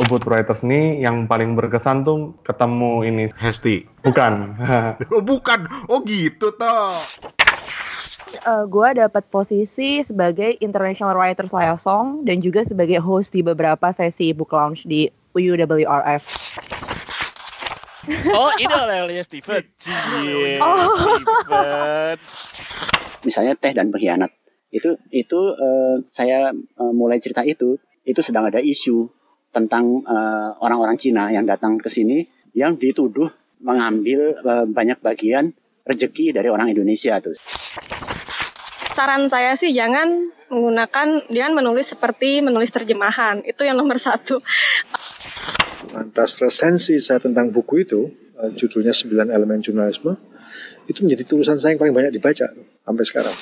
Ubud Writers nih yang paling berkesan tuh ketemu ini. Hesti. Bukan. oh bukan. Oh gitu toh. Uh, gue dapat posisi sebagai International Writers Liaison dan juga sebagai host di beberapa sesi book launch di UWRF. Oh, ini oleh Steven. Cie, oh. Steven. Misalnya teh dan pengkhianat. Itu itu uh, saya uh, mulai cerita itu itu sedang ada isu tentang orang-orang uh, Cina yang datang ke sini yang dituduh mengambil uh, banyak bagian rezeki dari orang Indonesia tuh. Saran saya sih jangan menggunakan jangan menulis seperti menulis terjemahan itu yang nomor satu. Lantas resensi saya tentang buku itu uh, judulnya 9 elemen jurnalisme itu menjadi tulisan saya yang paling banyak dibaca sampai sekarang.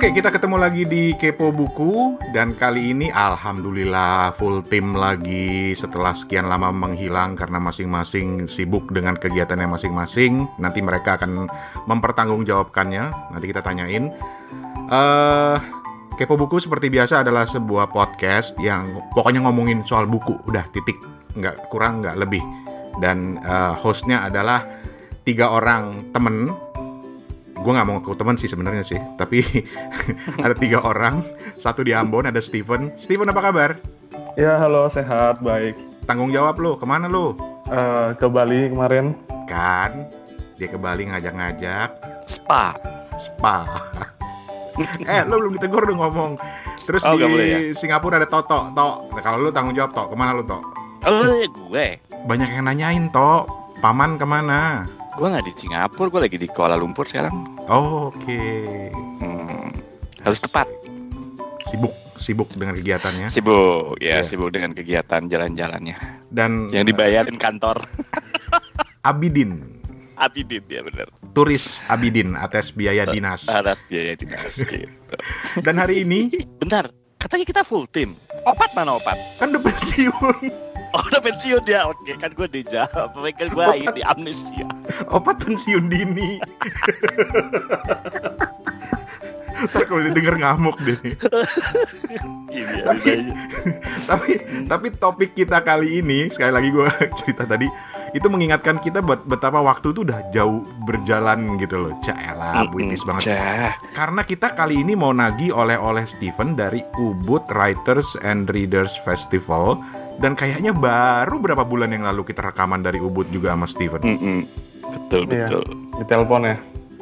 Oke, kita ketemu lagi di Kepo Buku dan kali ini alhamdulillah full tim lagi setelah sekian lama menghilang karena masing-masing sibuk dengan kegiatannya masing-masing. Nanti mereka akan mempertanggungjawabkannya. Nanti kita tanyain. Uh, Kepo Buku seperti biasa adalah sebuah podcast yang pokoknya ngomongin soal buku, udah titik, nggak kurang nggak lebih. Dan uh, hostnya adalah tiga orang temen gue nggak mau ke teman sih sebenarnya sih tapi ada tiga orang satu di Ambon ada Steven. Steven apa kabar? Ya halo sehat baik. Tanggung jawab lo ke mana lo uh, ke Bali kemarin. Kan dia ke Bali ngajak-ngajak. Spa. Spa. Eh lo belum ditegur dong ngomong. Terus oh, di boleh, ya? Singapura ada Toto Tok nah, kalau lo tanggung jawab Tok ke mana lo Tok oh gue. Banyak yang nanyain Tok paman ke mana gue nggak di Singapura gue lagi di Kuala Lumpur sekarang. Oh, oke. Okay. hmm, harus tepat. Sibuk sibuk dengan kegiatannya. Sibuk ya yeah. sibuk dengan kegiatan jalan-jalannya. Dan yang dibayarin kantor. Abidin. Abidin ya benar turis Abidin atas biaya dinas. Atas biaya dinas gitu. Dan hari ini bentar katanya kita full tim opat mana opat? Kan udah pensiun Oh udah pensiun dia, oke kan gue dijawab, kan gue ini amnesia. Opat pensiun dini. Ntar kalau dia denger ngamuk deh. Iya, tapi, tapi tapi topik kita kali ini sekali lagi gue cerita tadi itu mengingatkan kita buat betapa waktu itu udah jauh berjalan gitu loh. Caelah, puitis banget. Cah. Karena kita kali ini mau nagi oleh-oleh Steven dari Ubud Writers and Readers Festival dan kayaknya baru berapa bulan yang lalu kita rekaman dari Ubud juga sama Steven. Mm -mm. Betul iya, betul. Di telepon ya.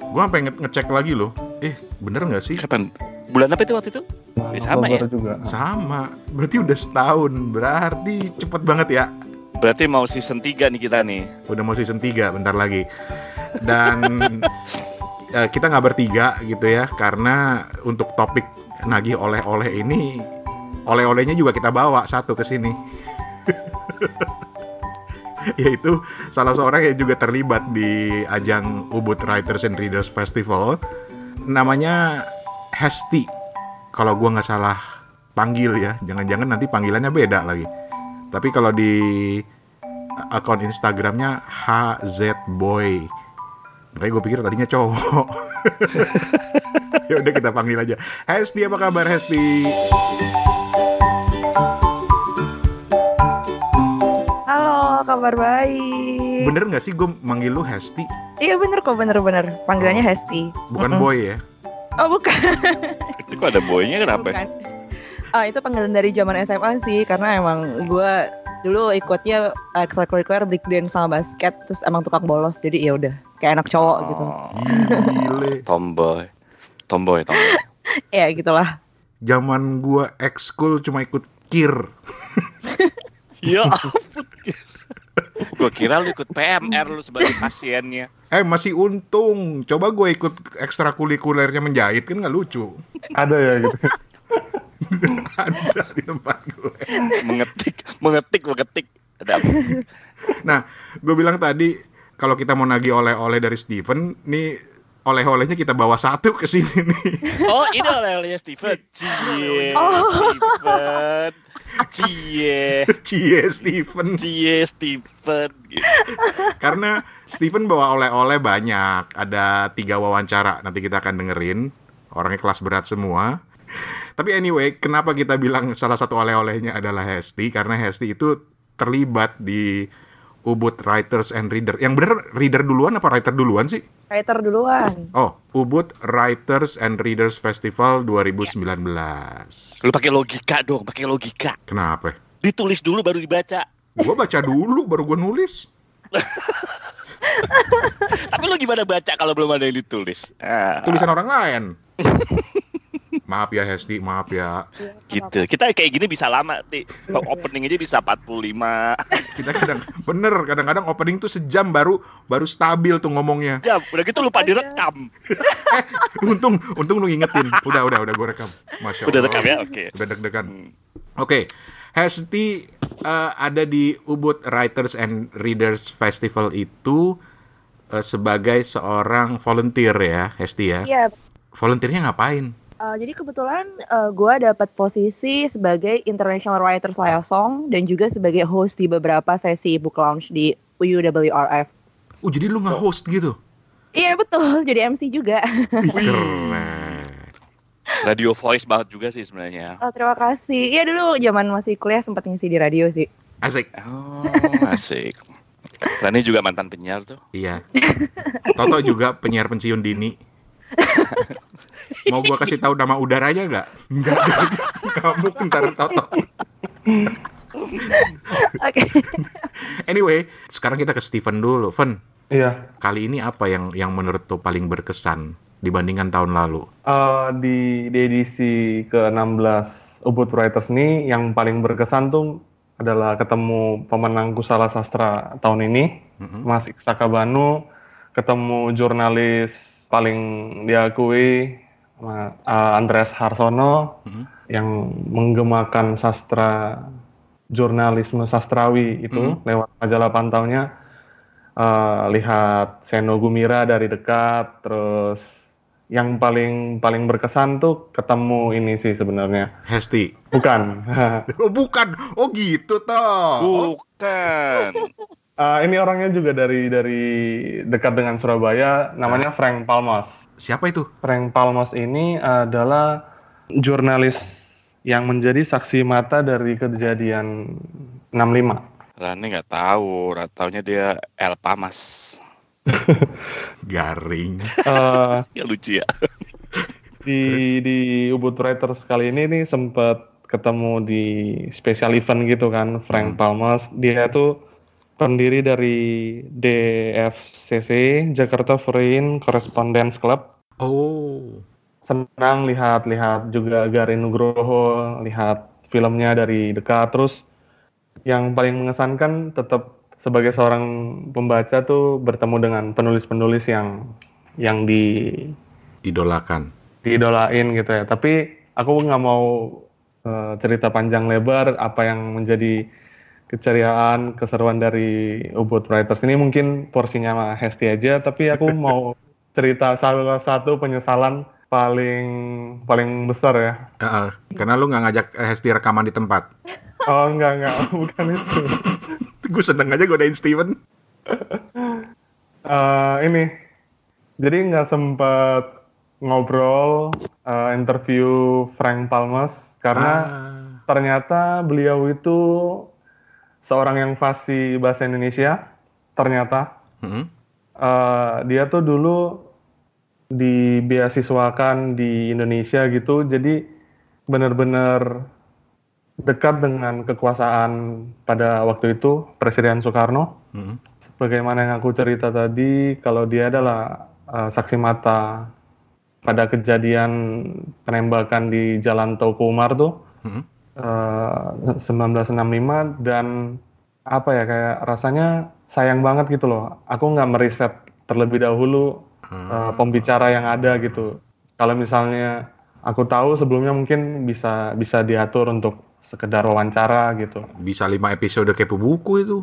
Gue sampai nge ngecek lagi loh. Eh bener nggak sih? Kapan? Bulan apa itu waktu itu? Nah, sama ya. Juga. Sama. Berarti udah setahun. Berarti cepet banget ya. Berarti mau season 3 nih kita nih. Udah mau season 3 bentar lagi. Dan ya, kita nggak bertiga gitu ya karena untuk topik nagih oleh-oleh ini oleh-olehnya juga kita bawa satu ke sini. yaitu salah seorang yang juga terlibat di ajang Ubud Writers and Readers Festival namanya Hesti kalau gue nggak salah panggil ya jangan-jangan nanti panggilannya beda lagi tapi kalau di akun Instagramnya HZ Boy Makanya gue pikir tadinya cowok ya udah kita panggil aja Hesti apa kabar Hesti kabar baik. Bener gak sih gue manggil lu Hesti? Iya bener kok, bener-bener. Panggilannya oh. Hesti. Bukan mm -mm. boy ya? Oh bukan. itu kok ada boynya kenapa? Bukan. Oh, itu panggilan dari zaman SMA sih, karena emang gue dulu ikutnya ekstrakurikuler break dance sama basket, terus emang tukang bolos, jadi ya udah kayak anak cowok gitu. oh, gitu. Gile. tomboy, tomboy, tomboy. ya gitulah. Zaman gue ekskul cuma ikut kir. ya ampun. gue kira lu ikut PMR lu sebagai pasiennya. Eh masih untung. Coba gue ikut ekstrakurikulernya menjahit kan nggak lucu. Ada ya gitu. Ada di tempat gue. mengetik, mengetik, mengetik. Ada apa? Nah, gue bilang tadi kalau kita mau nagih oleh-oleh dari Steven, nih oleh-olehnya kita bawa satu ke sini nih. Oh, ini oleh-olehnya Steven. Cie, Oh. Steven. Cie, Cie Steven. cie Steven. Gitu. Karena Steven bawa oleh-oleh banyak. Ada tiga wawancara. Nanti kita akan dengerin. Orangnya kelas berat semua. Tapi anyway, kenapa kita bilang salah satu oleh-olehnya adalah Hesti? Karena Hesti itu terlibat di Ubud Writers and Reader. Yang bener reader duluan apa writer duluan sih? Writer duluan. Oh, Ubud Writers and Readers Festival 2019. Lu pakai logika dong, pakai logika. Kenapa? Ditulis dulu baru dibaca. Gua baca dulu baru gua nulis. Tapi lu gimana baca kalau belum ada yang ditulis? Ah, Tulisan orang lain. maaf ya Hesti, maaf ya. gitu. Kita kayak gini bisa lama, Ti. Opening aja bisa 45. Kita kadang bener kadang-kadang opening tuh sejam baru baru stabil tuh ngomongnya. jam. Udah gitu lupa direkam. Untung untung lu ngingetin. Udah udah udah gue rekam. Masya Allah. Udah rekam ya? Oke. Udah deg-degan. Hmm. Oke. Hesti eh, ada di Ubud Writers and Readers Festival itu eh, sebagai seorang volunteer ya, Hesti ya. Iya. Volunteernya ngapain? Eh, jadi kebetulan gue dapat posisi sebagai International Writers Liaison dan juga sebagai host di beberapa sesi book launch di UWRF. Oh, jadi lu nge-host gitu? Iya betul, jadi MC juga. Keren. Radio voice banget juga sih sebenarnya. Oh, terima kasih. Iya dulu zaman masih kuliah sempat ngisi di radio sih. Asik. Oh, asik. Rani juga mantan penyiar tuh. Iya. Toto juga penyiar pensiun dini. Mau gua kasih tahu nama udaranya nggak? Nggak. Mungkin ntar Toto. Oke. Anyway, sekarang kita ke Steven dulu. Ven, Iya, kali ini apa yang yang menurut tuh paling berkesan dibandingkan tahun lalu? eh, di, di edisi ke-16 Ubud Writers ini yang paling berkesan tuh adalah ketemu pemenang Kusala Sastra tahun ini, Mm-mm. Mas Iksaka Banu, ketemu jurnalis paling diakui, Ma- eh, Andreas Harsono, Mhm. yang menggemakan sastra jurnalisme sastrawi itu lewat majalah pantaunya. Eh, lihat Seno Gumira dari dekat, terus yang paling paling berkesan tuh ketemu ini sih sebenarnya. Hesti. Bukan. Oh bukan. Oh gitu toh. Bukan. Eh, ini orangnya juga dari dari dekat dengan Surabaya, namanya Frank Palmas. Siapa itu? Frank Palmas ini adalah jurnalis yang menjadi saksi mata dari kejadian 65. Rani nggak tahu, taunya dia El Pamas. Garing. Eh, Ya lucu ya. di di Ubud Writers kali ini nih sempat ketemu di special event gitu kan Frank Palmas dia tuh pendiri dari DFCC Jakarta Foreign Correspondence Club Oh. senang lihat-lihat juga Garin Nugroho lihat filmnya dari dekat terus yang paling mengesankan tetap sebagai seorang pembaca tuh bertemu dengan penulis-penulis yang yang di Idolakan. diidolain gitu ya. Tapi aku nggak mau eh, cerita panjang lebar apa yang menjadi keceriaan, keseruan dari Ubud Writers ini mungkin porsinya Hesti aja. Tapi aku mau cerita salah satu penyesalan paling paling besar ya. Heeh. karena lu nggak ngajak Hesti rekaman di tempat. Oh enggak enggak bukan itu. Gue seneng aja godain Steven. Eh, ini jadi nggak sempat ngobrol eh, interview Frank Palmas karena Ah. ternyata beliau itu seorang yang fasih bahasa Indonesia. Ternyata Mm-mm. Eh, dia tuh dulu dibeasiswakan di Indonesia gitu, jadi benar-benar dekat dengan kekuasaan pada waktu itu Presiden Soekarno. Mm-mm. Sebagaimana yang aku cerita tadi, kalau dia adalah eh, saksi mata pada kejadian penembakan di Jalan Tauku Umar tuh Mm-mm. Eh, 1965 dan apa ya kayak rasanya sayang banget gitu loh. Aku nggak meriset terlebih dahulu eh, pembicara yang ada gitu. Kalau misalnya aku tahu sebelumnya mungkin bisa bisa diatur untuk sekedar wawancara gitu. Bisa lima episode kepo buku itu.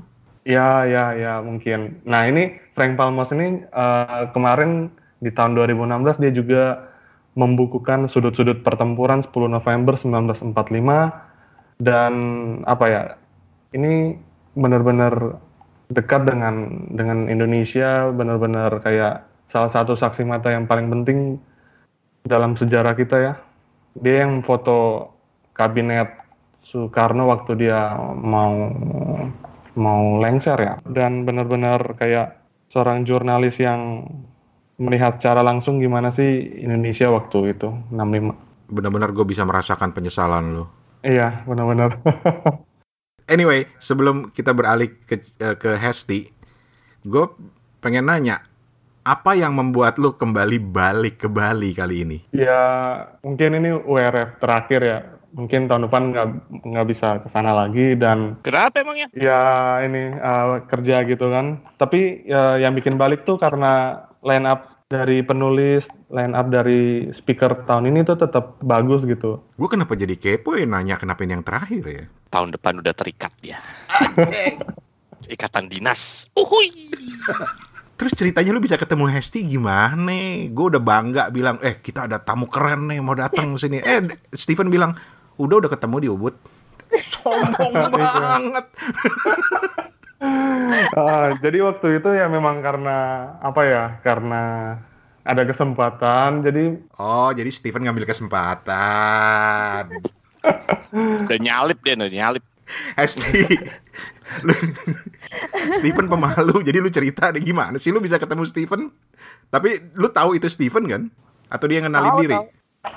Ya, ya, ya mungkin. Nah ini Frank Palmas ini eh, kemarin di tahun 2016 dia juga membukukan sudut-sudut pertempuran 10 November 1945 dan apa ya ini benar-benar dekat dengan dengan Indonesia benar-benar kayak salah satu saksi mata yang paling penting dalam sejarah kita ya dia yang foto kabinet Soekarno waktu dia mau mau lengser ya dan benar-benar kayak seorang jurnalis yang melihat secara langsung gimana sih Indonesia waktu itu 65. Benar-benar gue bisa merasakan penyesalan lo. Iya, benar-benar. anyway, sebelum kita beralih ke eh, ke Hesti, gue pengen nanya, apa yang membuat lu kembali balik ke Bali kali ini? Ya, mungkin ini WRF terakhir ya. Mungkin tahun depan nggak nggak bisa ke sana lagi dan Kenapa emangnya? ya ini uh, kerja gitu kan. Tapi ya, yang bikin balik tuh karena line up dari penulis, line up dari speaker tahun ini tuh tetap bagus gitu. Gue kenapa jadi kepo ya nanya kenapa ini yang terakhir ya? Tahun depan udah terikat dia. Ikatan dinas. Uhuy. Terus ceritanya lu bisa ketemu Hesti gimana? Gue udah bangga bilang, eh kita ada tamu keren nih mau datang sini. Eh Steven bilang, udah udah ketemu di Ubud. Sombong banget. Ah, jadi waktu itu ya memang karena apa ya? Karena ada kesempatan. Jadi Oh, jadi Steven ngambil kesempatan. Udah nyalip dia, udah nyalip. Hesti, lu- Steven pemalu, jadi lu cerita deh gimana sih lu bisa ketemu Steven? Tapi lu tahu itu Steven kan? Atau dia ngenalin Tahu, diri? tahu.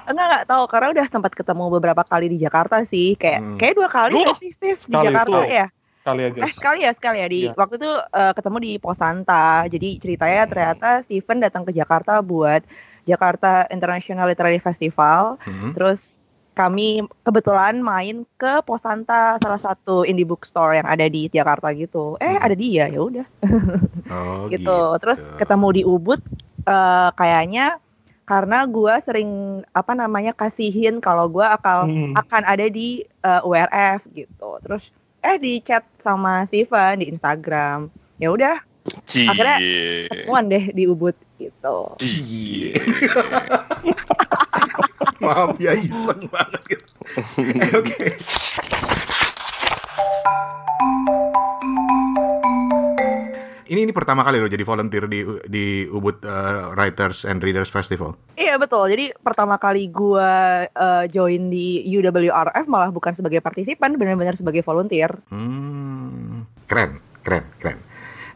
Enggak enggak tahu karena udah sempat ketemu beberapa kali di Jakarta sih. Kayak Hmm. kayak dua kali Duh, sih Steve di Jakarta itu. ya. Kali aja. Eh sekali ya sekali ya di Iya. waktu itu eh, ketemu di Posanta. Jadi ceritanya ternyata Steven datang ke Jakarta buat Jakarta International Literary Festival. Hmm. Terus kami kebetulan main ke Posanta salah satu indie bookstore yang ada di Jakarta gitu. Eh Hmm. ada dia ya udah Oh, gitu. Terus ketemu di Ubud eh, kayaknya karena gua sering apa namanya kasihin kalau gua akal Hmm. akan ada di eh, URF gitu. Terus eh di chat sama Steven di Instagram. Ya udah. Akhirnya ketemuan deh di Ubud gitu. Cie. Maaf ya iseng banget gitu. Eh, Oke. Ini ini pertama kali lo jadi volunteer di di Ubud uh, Writers and Readers Festival. Iya betul. Jadi pertama kali gua eh, join di UWRF malah bukan sebagai partisipan, benar-benar sebagai volunteer. Hmm, keren, keren, keren.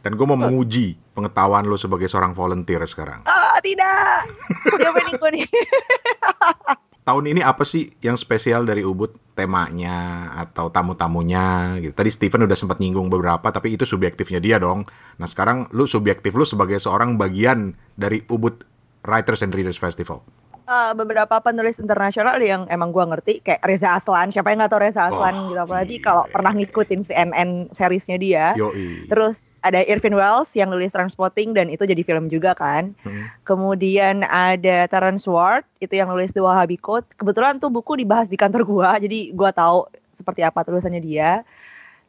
Dan gue mau menguji pengetahuan lo sebagai seorang volunteer sekarang. Ah tidak, dia penipu nih. Tahun ini apa sih yang spesial dari Ubud? Temanya atau tamu-tamunya gitu. Tadi Steven udah sempat nyinggung beberapa, tapi itu subjektifnya dia dong. Nah sekarang lu subjektif lu sebagai seorang bagian dari Ubud Writers and Readers Festival. Eh, beberapa penulis internasional yang emang gua ngerti kayak Reza Aslan. Siapa yang nggak tahu Reza Aslan Oh, gitu apalagi iya. kalau pernah ngikutin CNN seriesnya dia. Yoi. Terus ada Irvin Wells yang nulis Transpotting dan itu jadi film juga kan. Hmm. Kemudian ada Terence Ward itu yang nulis The Wahhabi Code. Kebetulan tuh buku dibahas di kantor gua, jadi gua tahu seperti apa tulisannya dia.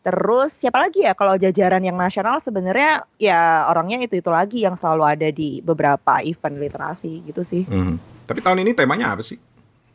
Terus siapa lagi ya kalau jajaran yang nasional sebenarnya ya orangnya itu itu lagi yang selalu ada di beberapa event literasi gitu sih. Hmm. Tapi tahun ini temanya apa sih?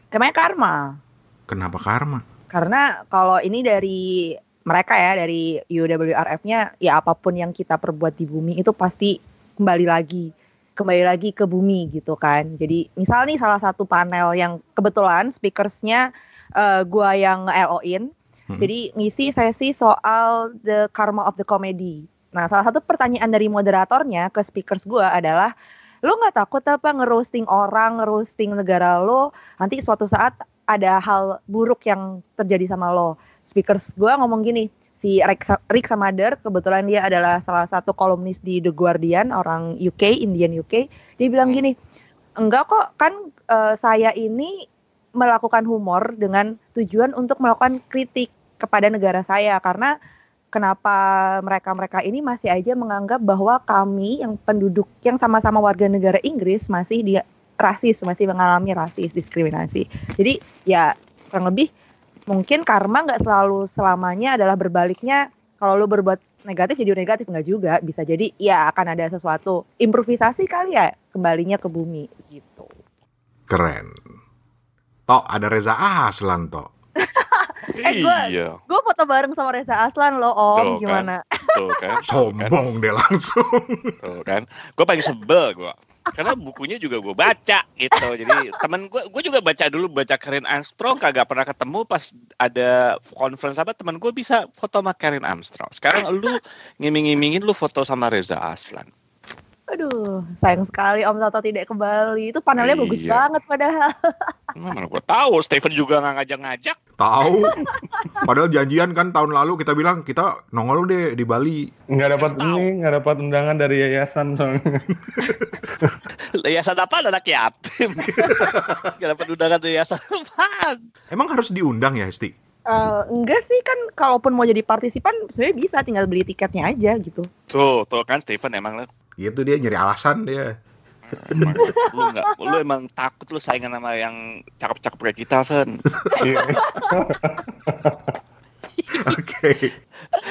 Temanya karma. Kenapa karma? Karena kalau ini dari mereka ya dari UWRF-nya ya apa pun yang kita perbuat di bumi itu pasti kembali lagi kembali lagi ke bumi gitu kan. Jadi misal nih salah satu panel yang kebetulan speakersnya eh, gua yang LO-in. Hmm. Jadi ngisi sesi soal the karma of the comedy. Nah, salah satu pertanyaan dari moderatornya ke speakers gua adalah lo nggak takut apa ngerosting orang, ngerosting negara lo, nanti suatu saat ada hal buruk yang terjadi sama lo. Speakers gue ngomong gini, si Rick, Rick Samader, kebetulan dia adalah salah satu kolumnis di The Guardian, orang UK, Indian UK, dia bilang gini, enggak kok, kan eh, saya ini melakukan humor dengan tujuan untuk melakukan kritik kepada negara saya, karena kenapa mereka-mereka ini masih aja menganggap bahwa kami yang penduduk yang sama-sama warga negara Inggris masih dia rasis, masih mengalami rasis, diskriminasi. Jadi ya kurang lebih mungkin karma nggak selalu selamanya adalah berbaliknya kalau lu berbuat negatif jadi negatif enggak juga bisa jadi ya akan ada sesuatu improvisasi kali ya kembalinya ke bumi gitu Keren. Tok, ada Reza Aslan, Tok. Eh, gua- iya. gue foto bareng sama Reza Aslan loh om Tuh, kan. gimana kan. Tuh kan. Sombong deh langsung. Tuh kan. Gue paling sebel gue. Karena bukunya juga gue baca gitu. Jadi temen gue, gue juga baca dulu baca Karen Armstrong kagak pernah ketemu pas ada conference apa temen gue bisa foto sama Karen Armstrong. Sekarang lu ngiming-ngimingin lu foto sama Reza Aslan. aduh sayang sekali om Toto tidak ke Bali itu panelnya bagus Iya. banget padahal Mana gue tahu Steven juga nggak ngajak-ngajak. Tahu. Padahal janjian kan tahun lalu kita bilang kita nongol deh di Bali. Nggak dapat ini, nggak dapat undangan dari yayasan soalnya. Yayasan apa anak yatim? Gak dapat undangan dari yayasan apaan? Emang harus diundang ya, Hesti? Eh, enggak sih kan kalaupun mau jadi partisipan sebenarnya bisa tinggal beli tiketnya aja gitu Tuh, tuh kan Steven emang lu, Gitu dia nyari alasan dia. Emang lu nggak, lu emang takut lu saingan sama yang cakep-cakep kayak kita, Fen. Iya. Oke.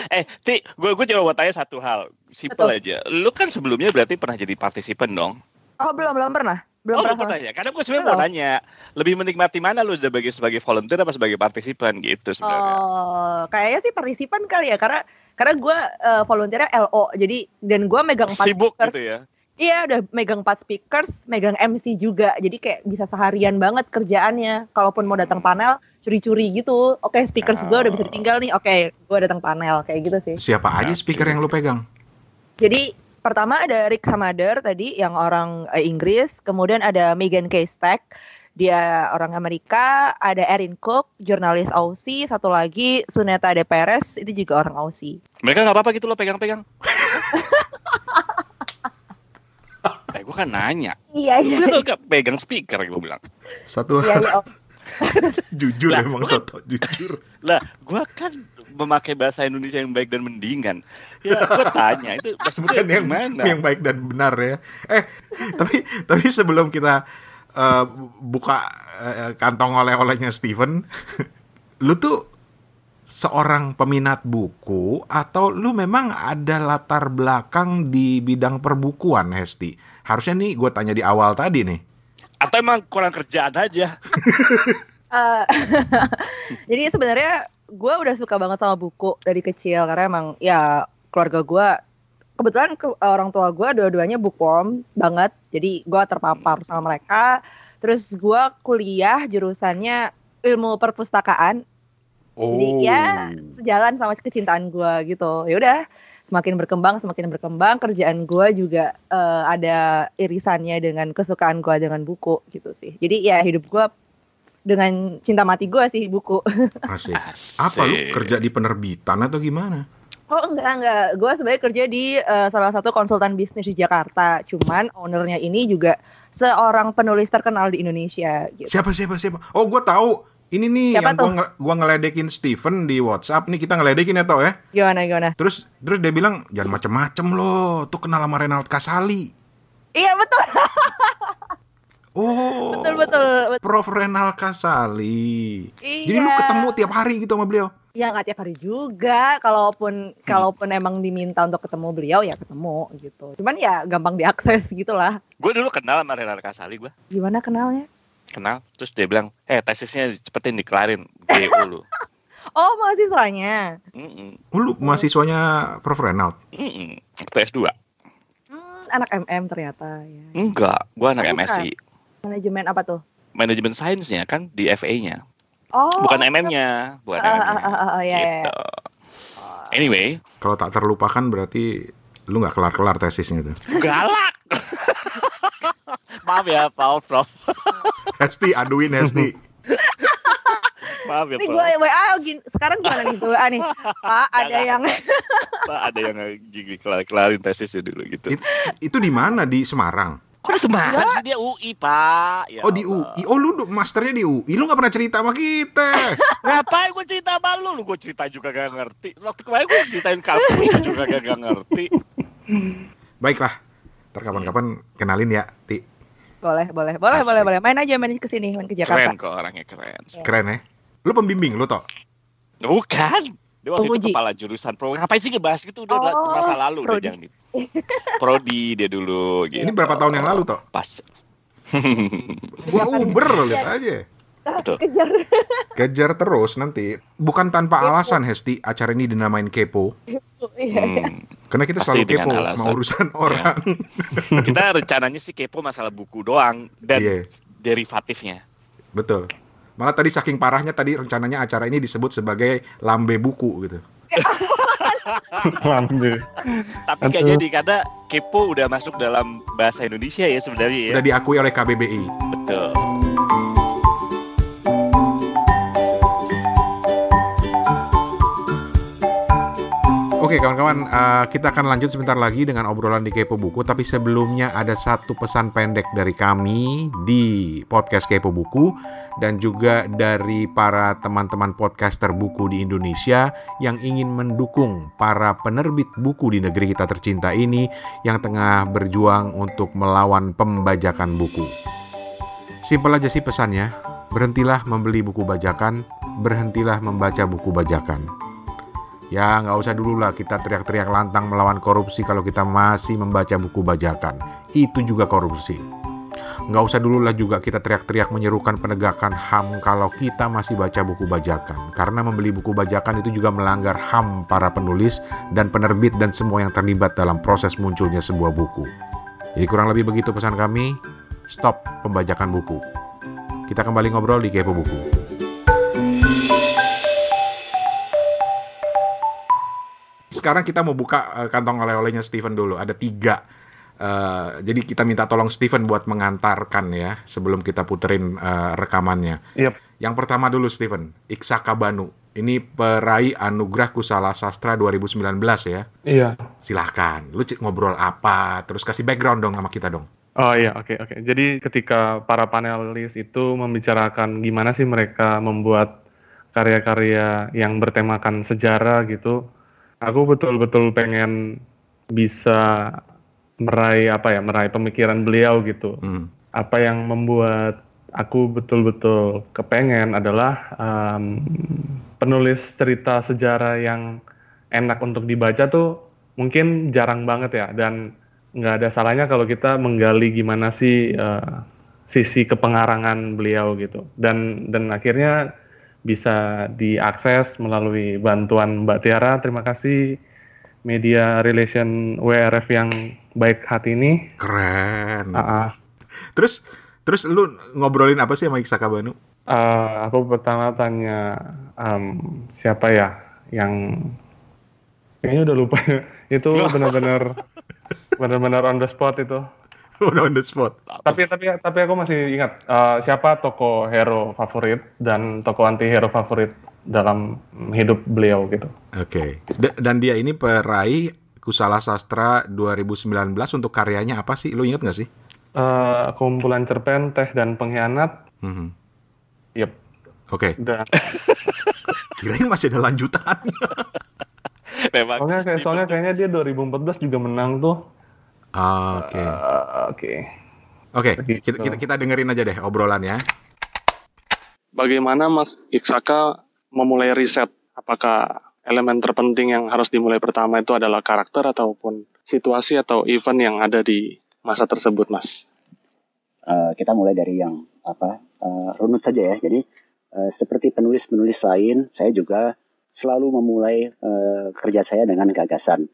Eh, Ti, gue gue coba mau tanya satu hal, simple Betul. aja. Lu kan sebelumnya berarti pernah jadi partisipan dong? oh belum belum pernah belum oh, belum pernah pernah ya? Karena gue sebenarnya mau tanya, lebih menikmati mana lu sebagai sebagai volunteer apa sebagai partisipan gitu sebenarnya? Oh, kayaknya sih partisipan kali ya karena karena gue volunteernya LO jadi dan gue megang empat Sibuk gitu ya? Iya udah megang empat speakers, megang MC juga jadi kayak bisa seharian banget kerjaannya. Kalaupun mau datang panel curi-curi gitu, oke speakers gue udah bisa ditinggal nih, oke gue datang panel kayak gitu sih. Siapa aja speaker yang lu pegang? Jadi pertama ada Rick Samader tadi yang orang eh, Inggris, kemudian ada Megan K. Stack, dia orang Amerika, ada Erin Cook, jurnalis Aussie, satu lagi Suneta De Perez, itu juga orang Aussie. Mereka nggak apa-apa gitu lo pegang-pegang? eh, gue kan nanya. Iya Lu tuh gak pegang speaker, gue bilang. Satu Iya, iya, Om. jujur Lah, emang Toto, jujur. Lah, gue kan memakai bahasa Indonesia yang baik dan mendingan. Ya, gue tanya, itu bahasa Bukan yang gimana? yang baik dan benar ya. Eh, tapi tapi sebelum kita eh, buka eh, kantong oleh-olehnya Steven, lu tuh seorang peminat buku atau lu memang ada latar belakang di bidang perbukuan, Hesti? Harusnya nih gue tanya di awal tadi nih. Atau emang kurang kerjaan aja? Eh, jadi sebenarnya gue udah suka banget sama buku dari kecil karena emang ya keluarga gue kebetulan ke- orang tua gue dua-duanya bookworm banget jadi gue terpapar sama mereka terus gue kuliah jurusannya ilmu perpustakaan Jadi, ya, sejalan sama kecintaan gue gitu ya udah semakin berkembang semakin berkembang kerjaan gue juga eh, ada irisannya dengan kesukaan gue dengan buku gitu sih jadi ya hidup gue dengan cinta mati gue sih buku Asik. Asik. Apa lu kerja di penerbitan atau gimana? oh enggak enggak gue sebenarnya kerja di eh, salah satu konsultan bisnis di Jakarta cuman ownernya ini juga seorang penulis terkenal di Indonesia gitu Siapa siapa siapa? Oh, gue tahu. Ini nih Siapa yang tuh? gua, nge- gua ngeledekin Steven di WhatsApp. Nih kita ngeledekin ya tau ya. gimana gimana Terus terus dia bilang jangan macem-macem loh. Tuh kenal sama Renald Kasali. iya betul Oh. betul betul, betul. Prof Renald Kasali. Iya. Jadi lu ketemu tiap hari gitu sama beliau. ya nggak tiap hari juga kalaupun kalaupun emang diminta untuk ketemu beliau ya ketemu gitu cuman ya gampang diakses gitulah Gue dulu kenal sama Renal Kasali, gue gimana kenalnya kenal. Terus dia bilang, eh tesisnya cepetin dikelarin. GU lu. oh mahasiswanya Mm-mm. Oh, lu mahasiswanya Prof Renald. Mm-mm. Waktu S2. hmm, anak MM ternyata ya Enggak, gue anak Oh, bukan. MSI. manajemen apa tuh Manajemen sainsnya kan di FA-nya. oh Bukan MM-nya. Bukan Ah, ah, MM-nya. ah, ah, ah, ya, ya, ya. Gitu. Anyway, Kalau tak terlupakan berarti lu nggak kelar-kelar tesisnya tuh. galak. Maaf ya, Pak Prof. Hesti aduin Hesti. Maaf ya, Nih Prof. gue WA sekarang gimana nih gue WA nih Pak ada yang Pak, ada yang gigi kelar-kelarin tesisnya dulu gitu. It- itu di mana di Semarang? Kok di Semarang sih dia UI, Pak? Ya Oh di. UI. Oh lu masternya di UI. Lu nggak pernah cerita sama kita. Ngapain gue cerita sama lu? Lu gue cerita juga gak ngerti. Waktu kemarin gue ceritain kampus juga gak, gak ngerti. Baiklah. Ntar kapan-kapan kenalin ya, Ti. boleh boleh boleh Asik. boleh boleh main aja main ke sini main ke Keren Jakarta kok orangnya keren. Keren ya. Lu pembimbing lu toh? Bukan. Dia waktu Penguji. itu kepala jurusan pro. Ngapain sih ngebahas gitu udah udah Oh, masa lalu udah prodi. jangan gitu. Prodi dia dulu gitu. Ini berapa tahun yang lalu toh? Pas. Gua Uber lihat aja. Betul. Kejar. Kejar terus nanti. Bukan tanpa alasan Hesti acara ini dinamain kepo. Iya. Hmm. Karena kita Pasti selalu kepo dengan sama alasan. Iya. urusan orang. Kita rencananya sih kepo masalah buku doang dan Iya. derivatifnya. Betul. Malah tadi saking parahnya tadi rencananya acara ini disebut sebagai lambe buku gitu. Lambe. Tapi nggak jadi karena kepo udah masuk dalam bahasa Indonesia ya sebenarnya ya. Udah diakui oleh KBBI. Betul. Oke kawan-kawan, eh, kita akan lanjut sebentar lagi dengan obrolan di Kepo Buku. Tapi sebelumnya ada satu pesan pendek dari kami di podcast Kepo Buku dan juga dari para teman-teman podcaster buku di Indonesia yang ingin mendukung para penerbit buku di negeri kita tercinta ini yang tengah berjuang untuk melawan pembajakan buku. Simpel aja sih pesannya, berhentilah membeli buku bajakan, berhentilah membaca buku bajakan. Ya nggak usah dulu lah kita teriak-teriak lantang melawan korupsi kalau kita masih membaca buku bajakan. Itu juga korupsi. Nggak usah dulu lah juga kita teriak-teriak menyerukan penegakan HAM kalau kita masih baca buku bajakan. Karena membeli buku bajakan itu juga melanggar HAM para penulis dan penerbit dan semua yang terlibat dalam proses munculnya sebuah buku. Jadi kurang lebih begitu pesan kami, stop pembajakan buku. Kita kembali ngobrol di Kepo Buku. Sekarang kita mau buka eh, kantong oleh-olehnya Steven dulu. Ada tiga. Eh, jadi kita minta tolong Steven buat mengantarkan ya sebelum kita puterin eh, rekamannya. Yep. Yang pertama dulu Steven, Iksaka Banu. Ini peraih Anugerah Kusala Sastra 2019 ya. Iya. Silahkan, lu ngobrol apa, terus kasih background dong sama kita dong. Oh iya, oke oke. Jadi ketika para panelis itu membicarakan gimana sih mereka membuat karya-karya yang bertemakan sejarah gitu, aku betul-betul pengen bisa meraih apa ya, meraih pemikiran beliau gitu. Hmm. Apa yang membuat aku betul-betul kepengen adalah em, penulis cerita sejarah yang enak untuk dibaca tuh mungkin jarang banget ya dan nggak ada salahnya kalau kita menggali gimana sih eh, sisi kepengarangan beliau gitu dan dan akhirnya bisa diakses melalui bantuan Mbak Tiara terima kasih media relation WRF yang baik hati ini Keren. Ah, ah. Terus terus lu ngobrolin apa sih sama Iksaka Banu? Eh, aku pertama tanya em, siapa ya yang kayaknya udah lupa itu benar-benar benar-benar on the spot itu on the spot. tapi tapi tapi aku masih ingat eh, siapa tokoh hero favorit dan tokoh anti hero favorit dalam hidup beliau gitu Oke. Da- Dan dia ini peraih Kusala Sastra 2019 untuk karyanya apa sih? Lu inget nggak sih? Eh, kumpulan cerpen teh dan pengkhianat Mhm. yep Oke. dan Kirain masih ada lanjutannya. Memang soalnya kayak soalnya kayaknya dia 2014 juga menang tuh Oke. Eh, oke Oke, Begitu. kita, kita kita dengerin aja deh obrolannya. bagaimana Mas Iksaka memulai riset? Apakah elemen terpenting yang harus dimulai pertama itu adalah karakter ataupun situasi atau event yang ada di masa tersebut, Mas? Eh, kita mulai dari yang apa eh, runut saja ya. Jadi eh, seperti penulis-penulis lain, saya juga selalu memulai eh, kerja saya dengan gagasan.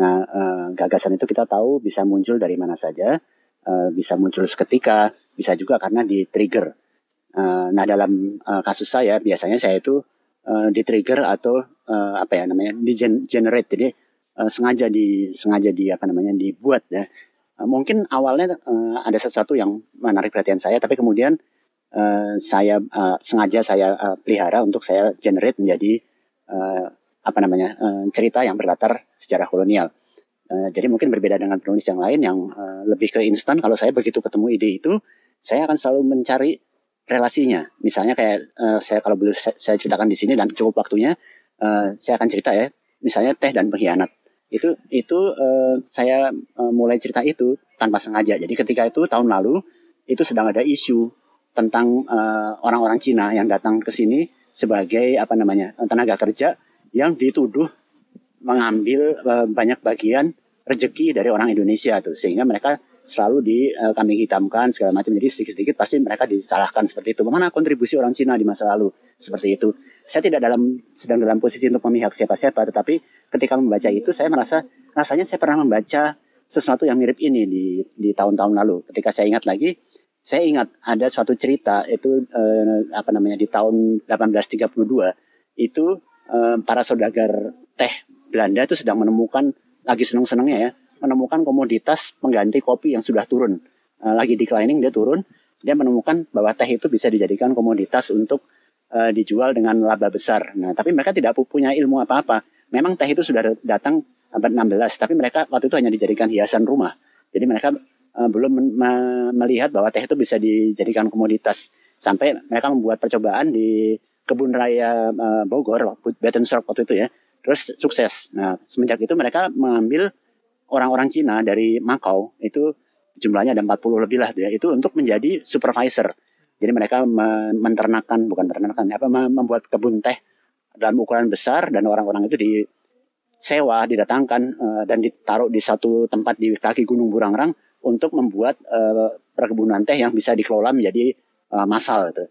Nah, eh, gagasan itu kita tahu bisa muncul dari mana saja, eh, bisa muncul seketika, bisa juga karena di trigger. Eh, nah, dalam eh, kasus saya biasanya saya itu di trigger atau apa ya namanya di gen- generate, jadi sengaja di sengaja di apa namanya dibuat ya. Mungkin awalnya ada sesuatu yang menarik perhatian saya, tapi kemudian saya sengaja saya pelihara untuk saya generate menjadi apa namanya cerita yang berlatar sejarah kolonial. Uh, jadi mungkin berbeda dengan penulis yang lain yang uh, lebih ke instan. Kalau saya begitu ketemu ide itu, saya akan selalu mencari relasinya. Misalnya kayak uh, saya kalau boleh saya, saya ceritakan di sini dan cukup waktunya, uh, saya akan cerita ya. Misalnya teh dan pengkhianat itu itu eh, saya eh, mulai cerita itu tanpa sengaja. Jadi ketika itu tahun lalu itu sedang ada isu tentang eh, orang-orang Cina yang datang ke sini sebagai apa namanya tenaga kerja yang dituduh mengambil uh, banyak bagian rezeki dari orang Indonesia tuh. Sehingga mereka selalu di uh, kami hitamkan segala macam. Jadi sedikit-sedikit pasti mereka disalahkan seperti itu. Mana kontribusi orang Cina di masa lalu? Seperti itu. Saya tidak dalam sedang dalam posisi untuk memihak siapa-siapa. Tetapi ketika membaca itu saya merasa rasanya saya pernah membaca sesuatu yang mirip ini di di tahun-tahun lalu. Ketika saya ingat lagi saya ingat ada suatu cerita itu uh, apa namanya di tahun 1832 itu uh, para saudagar teh Belanda itu sedang menemukan lagi seneng-senengnya ya menemukan komoditas pengganti kopi yang sudah turun. Uh, lagi declining dia turun, dia menemukan bahwa teh itu bisa dijadikan komoditas untuk uh, dijual dengan laba besar. Nah, tapi mereka tidak punya ilmu apa-apa. Memang teh itu sudah datang abad 16, tapi mereka waktu itu hanya dijadikan hiasan rumah. Jadi mereka uh, belum melihat bahwa teh itu bisa dijadikan komoditas. Sampai mereka membuat percobaan di kebun raya uh, Bogor, Bettensburg waktu itu ya. Terus sukses. Nah, semenjak itu mereka mengambil orang-orang Cina dari Makau itu jumlahnya ada 40 lebih lah ya itu untuk menjadi supervisor. Jadi mereka menternakan bukan menternakan apa membuat kebun teh dalam ukuran besar dan orang-orang itu disewa, didatangkan uh, dan ditaruh di satu tempat di kaki Gunung Burangrang untuk membuat uh, perkebunan teh yang bisa dikelola menjadi massal gitu.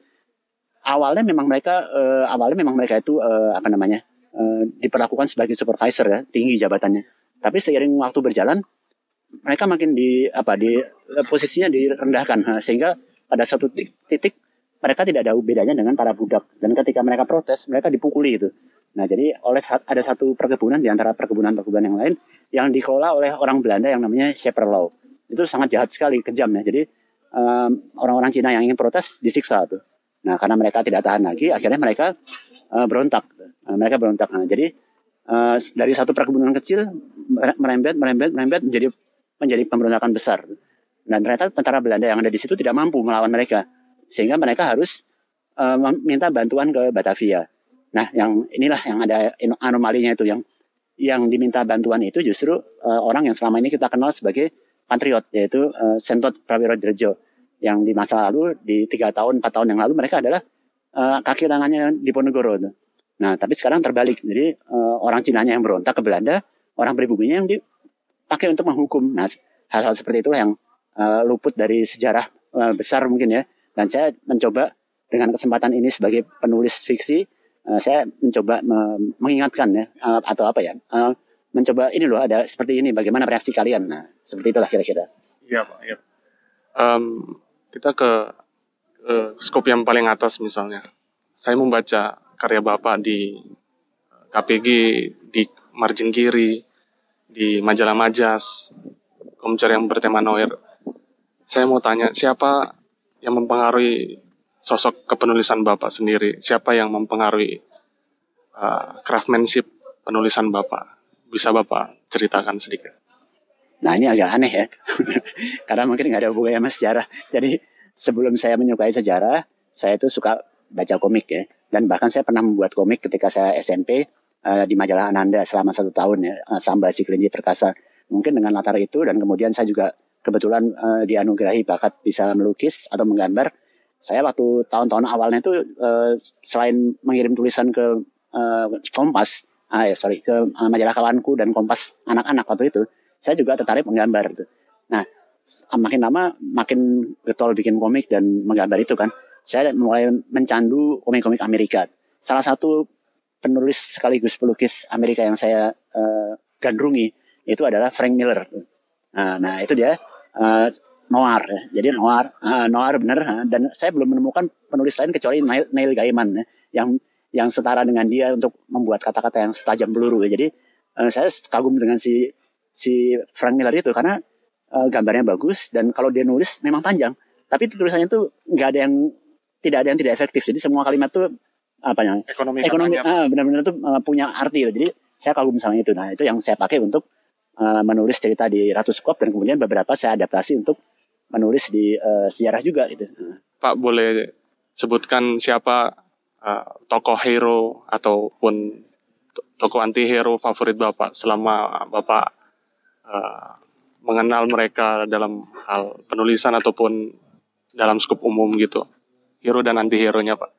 Awalnya memang mereka uh, awalnya memang mereka itu uh, apa namanya? Uh, diperlakukan sebagai supervisor ya, tinggi jabatannya. Tapi seiring waktu berjalan, mereka makin di apa di posisinya direndahkan sehingga pada satu titik mereka tidak ada bedanya dengan para budak dan ketika mereka protes mereka dipukuli itu. Nah jadi oleh ada satu perkebunan di antara perkebunan-perkebunan yang lain yang dikelola oleh orang Belanda yang namanya Law. Itu sangat jahat sekali, kejam ya. Jadi orang-orang um, Cina yang ingin protes disiksa tuh. Nah karena mereka tidak tahan lagi, akhirnya mereka uh, berontak. Uh, mereka berontak. Nah, jadi uh, dari satu perkebunan kecil merembet, merembet, merembet menjadi menjadi pemberontakan besar. Dan ternyata tentara Belanda yang ada di situ tidak mampu melawan mereka, sehingga mereka harus uh, meminta bantuan ke Batavia. Nah, yang inilah yang ada anomalinya itu yang yang diminta bantuan itu justru uh, orang yang selama ini kita kenal sebagai patriot yaitu uh, Sentot Prawirodrejo yang di masa lalu di tiga tahun empat tahun yang lalu mereka adalah uh, kaki tangannya di Ponegoro. Nah, tapi sekarang terbalik. Jadi uh, orang Cina yang berontak ke Belanda, orang pribuminya yang dipakai untuk menghukum. Nah, hal-hal seperti itulah yang uh, luput dari sejarah uh, besar mungkin ya. Dan saya mencoba dengan kesempatan ini sebagai penulis fiksi, uh, saya mencoba me mengingatkan ya uh, atau apa ya, uh, mencoba ini loh ada seperti ini. Bagaimana reaksi kalian? Nah, seperti itulah kira-kira. Iya pak. Iya. Um, kita ke, ke skop yang paling atas misalnya. Saya membaca karya Bapak di KPG, di margin kiri, di majalah Majas, komentar yang bertema Noir. Saya mau tanya, siapa yang mempengaruhi sosok kepenulisan Bapak sendiri? Siapa yang mempengaruhi uh, craftsmanship penulisan Bapak? Bisa Bapak ceritakan sedikit? Nah ini agak aneh ya, karena mungkin nggak ada hubungannya sama sejarah. Jadi sebelum saya menyukai sejarah, saya itu suka baca komik ya. Dan bahkan saya pernah membuat komik ketika saya SMP uh, di majalah Ananda selama satu tahun ya, uh, Samba si kelinci perkasa. Mungkin dengan latar itu dan kemudian saya juga kebetulan uh, dianugerahi bakat bisa melukis atau menggambar. Saya waktu tahun-tahun awalnya itu uh, selain mengirim tulisan ke uh, Kompas, ya, sorry ke uh, majalah kawanku dan Kompas anak-anak waktu itu, saya juga tertarik menggambar. Gitu. Nah, makin lama makin getol bikin komik dan menggambar itu kan saya mulai mencandu komik-komik Amerika. Salah satu penulis sekaligus pelukis Amerika yang saya uh, gandrungi itu adalah Frank Miller. Nah, nah itu dia uh, noir. Ya. Jadi noir, uh, noir benar. Dan saya belum menemukan penulis lain kecuali Neil Gaiman ya, yang yang setara dengan dia untuk membuat kata-kata yang setajam peluru. Ya. Jadi saya kagum dengan si si Frank Miller itu karena uh, gambarnya bagus dan kalau dia nulis memang panjang. Tapi tulisannya tuh nggak ada yang tidak ada yang tidak efektif. Jadi semua kalimat tuh apa yang ekonomi ekonomi ah, benar-benar tuh uh, punya arti. Jadi saya kagum sama itu. Nah itu yang saya pakai untuk uh, menulis cerita di Ratu Skop dan kemudian beberapa saya adaptasi untuk menulis di uh, sejarah juga gitu. Pak boleh sebutkan siapa uh, tokoh hero ataupun tokoh anti hero favorit Bapak selama Bapak uh, mengenal mereka dalam hal penulisan ataupun dalam skup umum gitu hero dan anti hero nya Pak?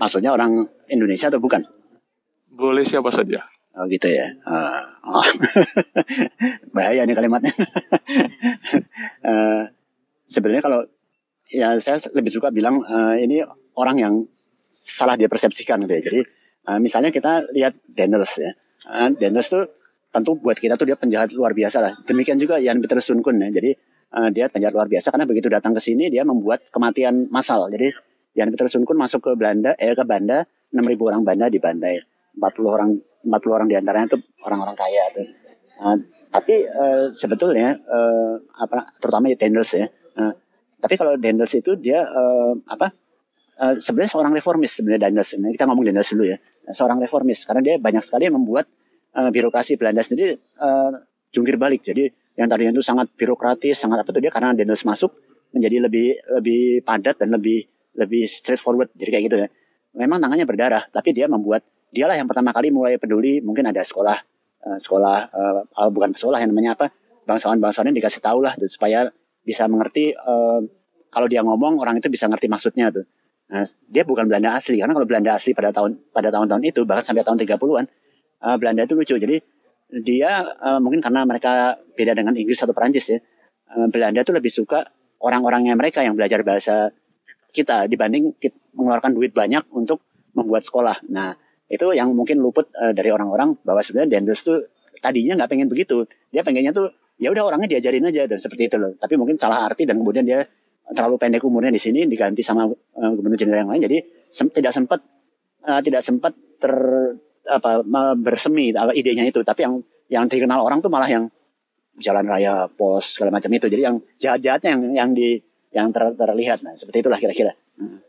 Maksudnya orang Indonesia atau bukan? Boleh siapa saja. Oh gitu ya. Uh, oh. Bahaya nih kalimatnya. uh, Sebenarnya kalau ya saya lebih suka bilang uh, ini orang yang salah dia persepsikan gitu ya. Jadi uh, misalnya kita lihat Daniels ya. Uh, Daniels tuh tentu buat kita tuh dia penjahat luar biasa lah. Demikian juga Jan Peter Sun Kun ya. Jadi uh, dia penjahat luar biasa karena begitu datang ke sini dia membuat kematian massal. Jadi Jan Peter Sun Kun masuk ke Belanda eh ke Banda 6000 orang Banda dibantai. 40 orang 40 orang di antaranya itu orang-orang kaya tuh. Uh, tapi uh, sebetulnya uh, apa terutama ya Daniels ya. Uh, tapi kalau Daniels itu dia uh, apa uh, sebenarnya seorang reformis sebenarnya Daniels. Ini kita ngomong Daniels dulu ya. Seorang reformis karena dia banyak sekali membuat uh, birokrasi Belanda sendiri uh, jungkir balik. Jadi yang tadinya itu sangat birokratis, sangat apa tuh dia karena Daniels masuk menjadi lebih lebih padat dan lebih lebih straightforward. Jadi kayak gitu ya. Memang tangannya berdarah, tapi dia membuat dialah yang pertama kali mulai peduli mungkin ada sekolah uh, sekolah uh, bukan sekolah yang namanya apa bangsawan-bangsawan dikasih tahu lah tuh, supaya bisa mengerti uh, kalau dia ngomong orang itu bisa ngerti maksudnya tuh. Nah, dia bukan Belanda asli karena kalau Belanda asli pada tahun pada tahun-tahun itu bahkan sampai tahun 30-an uh, Belanda itu lucu. Jadi dia uh, mungkin karena mereka beda dengan Inggris atau Perancis ya. Uh, Belanda itu lebih suka orang-orangnya mereka yang belajar bahasa kita dibanding kita mengeluarkan duit banyak untuk membuat sekolah. Nah, itu yang mungkin luput uh, dari orang-orang bahwa sebenarnya Dendels tuh tadinya nggak pengen begitu dia pengennya tuh ya udah orangnya diajarin aja dan seperti itu loh tapi mungkin salah arti dan kemudian dia terlalu pendek umurnya di sini diganti sama uh, gubernur jenderal yang lain jadi sem tidak sempat uh, tidak sempat ter apa bersemi idenya itu. Tapi yang yang dikenal orang tuh malah yang jalan raya pos segala macam itu. Jadi yang jahat-jahatnya yang yang di yang ter, terlihat. Nah seperti itulah kira-kira. Hmm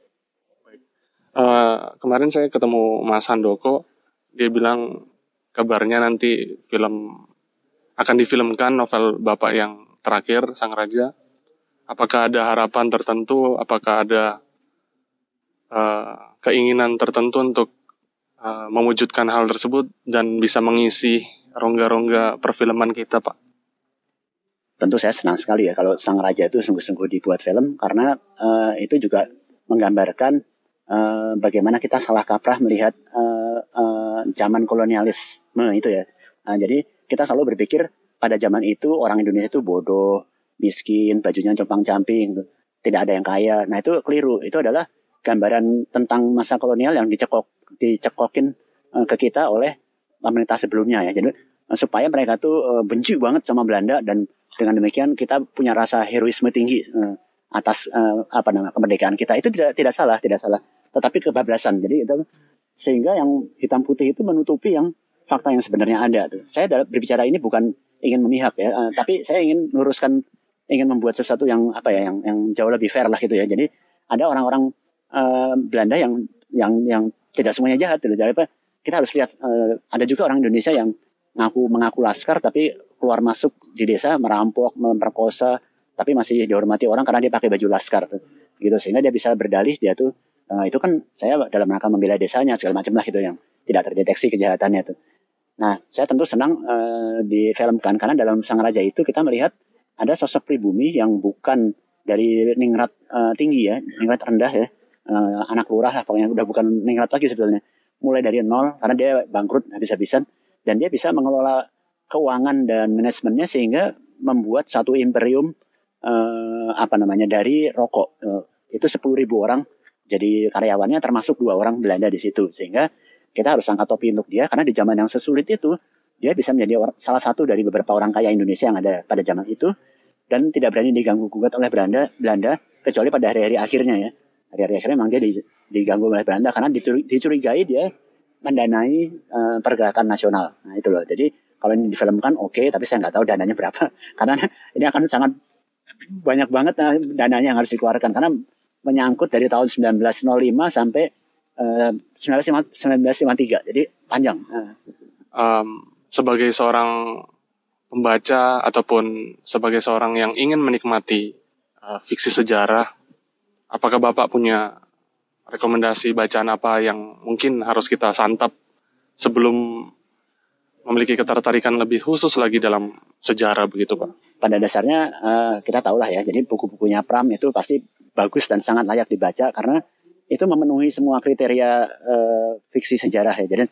uh, kemarin saya ketemu Mas Handoko, dia bilang kabarnya nanti film akan difilmkan novel Bapak yang terakhir Sang Raja. Apakah ada harapan tertentu? Apakah ada uh, keinginan tertentu untuk uh, mewujudkan hal tersebut dan bisa mengisi rongga-rongga perfilman kita, Pak? Tentu saya senang sekali ya kalau Sang Raja itu sungguh-sungguh dibuat film karena uh, itu juga menggambarkan uh, bagaimana kita salah kaprah melihat uh, uh, zaman kolonialisme itu ya. Uh, jadi kita selalu berpikir pada zaman itu orang Indonesia itu bodoh, miskin, bajunya compang-camping, tidak ada yang kaya. Nah itu keliru. Itu adalah gambaran tentang masa kolonial yang dicekok dicekokin uh, ke kita oleh pemerintah sebelumnya ya. Jadi uh, supaya mereka tuh uh, benci banget sama Belanda dan dengan demikian kita punya rasa heroisme tinggi atas apa namanya kemerdekaan kita itu tidak tidak salah tidak salah tetapi kebablasan. Jadi itu sehingga yang hitam putih itu menutupi yang fakta yang sebenarnya ada tuh. Saya berbicara ini bukan ingin memihak ya, tapi saya ingin meluruskan ingin membuat sesuatu yang apa ya yang yang jauh lebih fair lah gitu ya. Jadi ada orang-orang uh, Belanda yang yang yang tidak semuanya jahat gitu. Jadi? Kita harus lihat uh, ada juga orang Indonesia yang ngaku mengaku laskar tapi keluar masuk di desa merampok, memperkosa tapi masih dihormati orang karena dia pakai baju laskar. Gitu sehingga dia bisa berdalih dia tuh Nah, itu kan saya dalam rangka membela desanya segala macam lah gitu yang tidak terdeteksi kejahatannya tuh. Nah, saya tentu senang uh, difilmkan karena dalam Sang Raja itu kita melihat ada sosok pribumi yang bukan dari ningrat uh, tinggi ya, ningrat rendah ya, uh, anak lurah lah pokoknya udah bukan ningrat lagi sebetulnya. Mulai dari nol karena dia bangkrut habis-habisan. Dan dia bisa mengelola keuangan dan manajemennya sehingga membuat satu imperium uh, apa namanya dari rokok. Uh, itu sepuluh ribu orang. Jadi karyawannya termasuk dua orang Belanda di situ. Sehingga kita harus angkat topi untuk dia karena di zaman yang sesulit itu dia bisa menjadi salah satu dari beberapa orang kaya Indonesia yang ada pada zaman itu. Dan tidak berani diganggu gugat oleh Belanda Belanda kecuali pada hari-hari akhirnya ya hari-hari akhirnya memang dia diganggu oleh Belanda karena dicurigai dia mendanai uh, pergerakan nasional. Nah itu loh. Jadi kalau ini difilmkan oke okay, tapi saya nggak tahu dananya berapa. Karena ini akan sangat banyak banget uh, dananya yang harus dikeluarkan. Karena menyangkut dari tahun 1905 sampai uh, 1953. Jadi panjang. Um, sebagai seorang pembaca ataupun sebagai seorang yang ingin menikmati uh, fiksi sejarah, apakah Bapak punya rekomendasi bacaan apa yang mungkin harus kita santap sebelum memiliki ketertarikan lebih khusus lagi dalam sejarah begitu Pak? Pada dasarnya uh, kita tahulah ya, jadi buku-bukunya Pram itu pasti bagus dan sangat layak dibaca karena itu memenuhi semua kriteria uh, fiksi sejarah ya. Jadi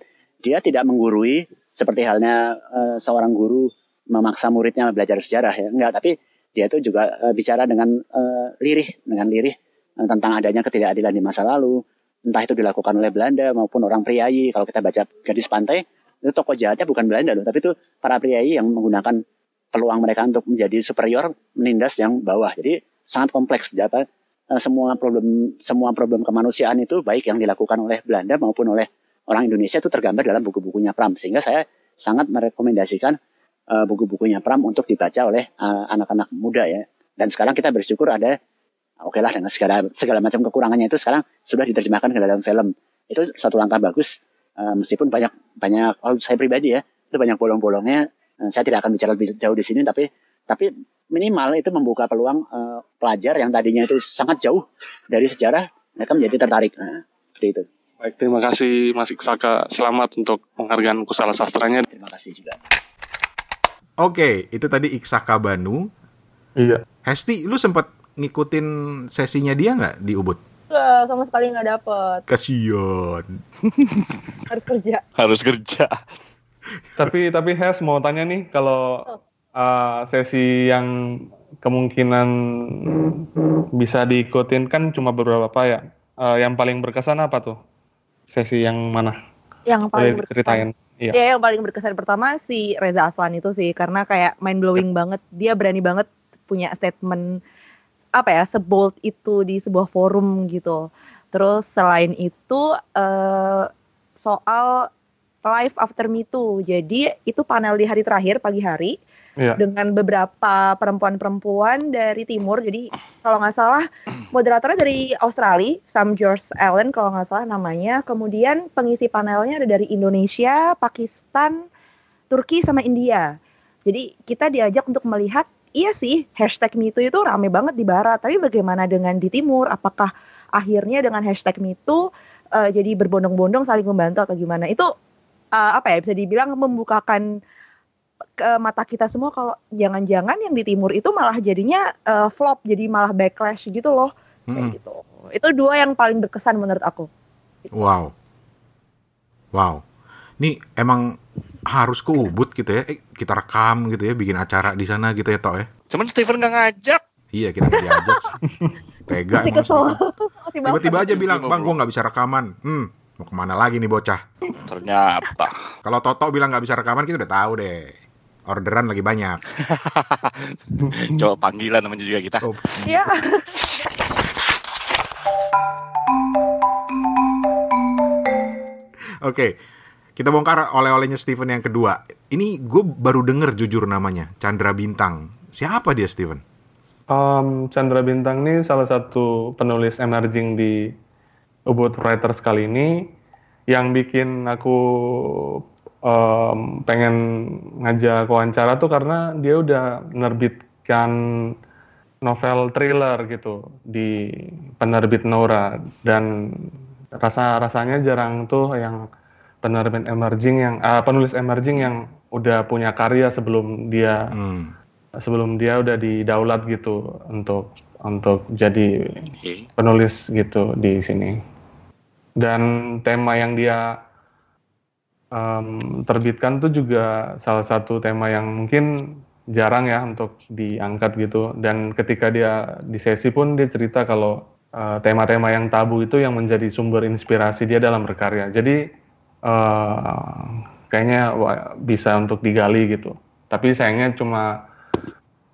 dia tidak menggurui seperti halnya uh, seorang guru memaksa muridnya belajar sejarah ya enggak tapi dia itu juga uh, bicara dengan uh, lirih dengan lirih tentang adanya ketidakadilan di masa lalu. Entah itu dilakukan oleh Belanda maupun orang priayi. Kalau kita baca gadis pantai itu tokoh jahatnya bukan Belanda loh. Tapi itu para priayi yang menggunakan peluang mereka untuk menjadi superior menindas yang bawah. Jadi sangat kompleks. Apa semua problem semua problem kemanusiaan itu baik yang dilakukan oleh Belanda maupun oleh orang Indonesia itu tergambar dalam buku-bukunya Pram. Sehingga saya sangat merekomendasikan uh, buku-bukunya Pram untuk dibaca oleh uh, anak-anak muda ya. Dan sekarang kita bersyukur ada oke okay lah dengan segala segala macam kekurangannya itu sekarang sudah diterjemahkan ke dalam film itu satu langkah bagus uh, meskipun banyak banyak kalau saya pribadi ya itu banyak bolong-bolongnya uh, saya tidak akan bicara lebih jauh di sini tapi tapi minimal itu membuka peluang uh, pelajar yang tadinya itu sangat jauh dari sejarah mereka menjadi tertarik nah, seperti itu Baik, terima kasih Mas Iksaka. Selamat untuk penghargaan kusala sastranya. Terima kasih juga. Oke, itu tadi Iksaka Banu. Iya. Hesti, lu sempat ngikutin sesinya dia nggak di Ubud? Enggak, sama sekali nggak dapet. Kasian. Harus kerja. Harus kerja. tapi tapi Hes mau tanya nih kalau uh, sesi yang kemungkinan bisa diikutin kan cuma beberapa ya. Uh, yang paling berkesan apa tuh? sesi yang mana? Yang paling Boleh ceritain. Iya. Ya, yang paling berkesan pertama si Reza Aslan itu sih karena kayak mind blowing banget. Dia berani banget punya statement apa ya sebold itu di sebuah forum gitu. Terus selain itu uh, soal life after me too. Jadi itu panel di hari terakhir pagi hari yeah. dengan beberapa perempuan-perempuan dari timur. Jadi kalau nggak salah moderatornya dari Australia, Sam George Allen kalau nggak salah namanya. Kemudian pengisi panelnya ada dari Indonesia, Pakistan, Turki sama India. Jadi kita diajak untuk melihat iya sih hashtag MeToo itu rame banget di barat, tapi bagaimana dengan di timur? Apakah akhirnya dengan hashtag MeToo uh, jadi berbondong-bondong saling membantu atau gimana? Itu uh, apa ya bisa dibilang membukakan ke mata kita semua kalau jangan-jangan yang di timur itu malah jadinya uh, flop jadi malah backlash gitu loh hmm. kayak gitu itu dua yang paling berkesan menurut aku wow wow ini emang harus ke Ubud gitu ya. Eh, kita rekam gitu ya bikin acara di sana gitu ya toh ya. Cuman Steven nggak ngajak. Iya kita nggak diajak sih. Tega emang tiba-tiba aja bilang bang gua nggak bisa rekaman. Hmm mau ke mana lagi nih bocah? Ternyata. Kalau Toto bilang nggak bisa rekaman kita udah tahu deh. Orderan lagi banyak. Coba panggilan namanya juga kita. Iya. Oke, kita bongkar oleh-olehnya Steven yang kedua. Ini gue baru denger jujur namanya, Chandra Bintang. Siapa dia Steven? Um, Chandra Bintang ini salah satu penulis emerging di Ubud Writers kali ini yang bikin aku um, pengen ngajak wawancara tuh karena dia udah menerbitkan novel thriller gitu di penerbit Nora dan rasa rasanya jarang tuh yang penerbit emerging yang uh, penulis emerging yang udah punya karya sebelum dia hmm. sebelum dia udah didaulat gitu untuk untuk jadi penulis gitu di sini. Dan tema yang dia um, terbitkan tuh juga salah satu tema yang mungkin jarang ya untuk diangkat gitu. Dan ketika dia di sesi pun dia cerita kalau tema tema-tema yang tabu itu yang menjadi sumber inspirasi dia dalam berkarya. Jadi uh, kayaknya bisa untuk digali gitu. Tapi sayangnya cuma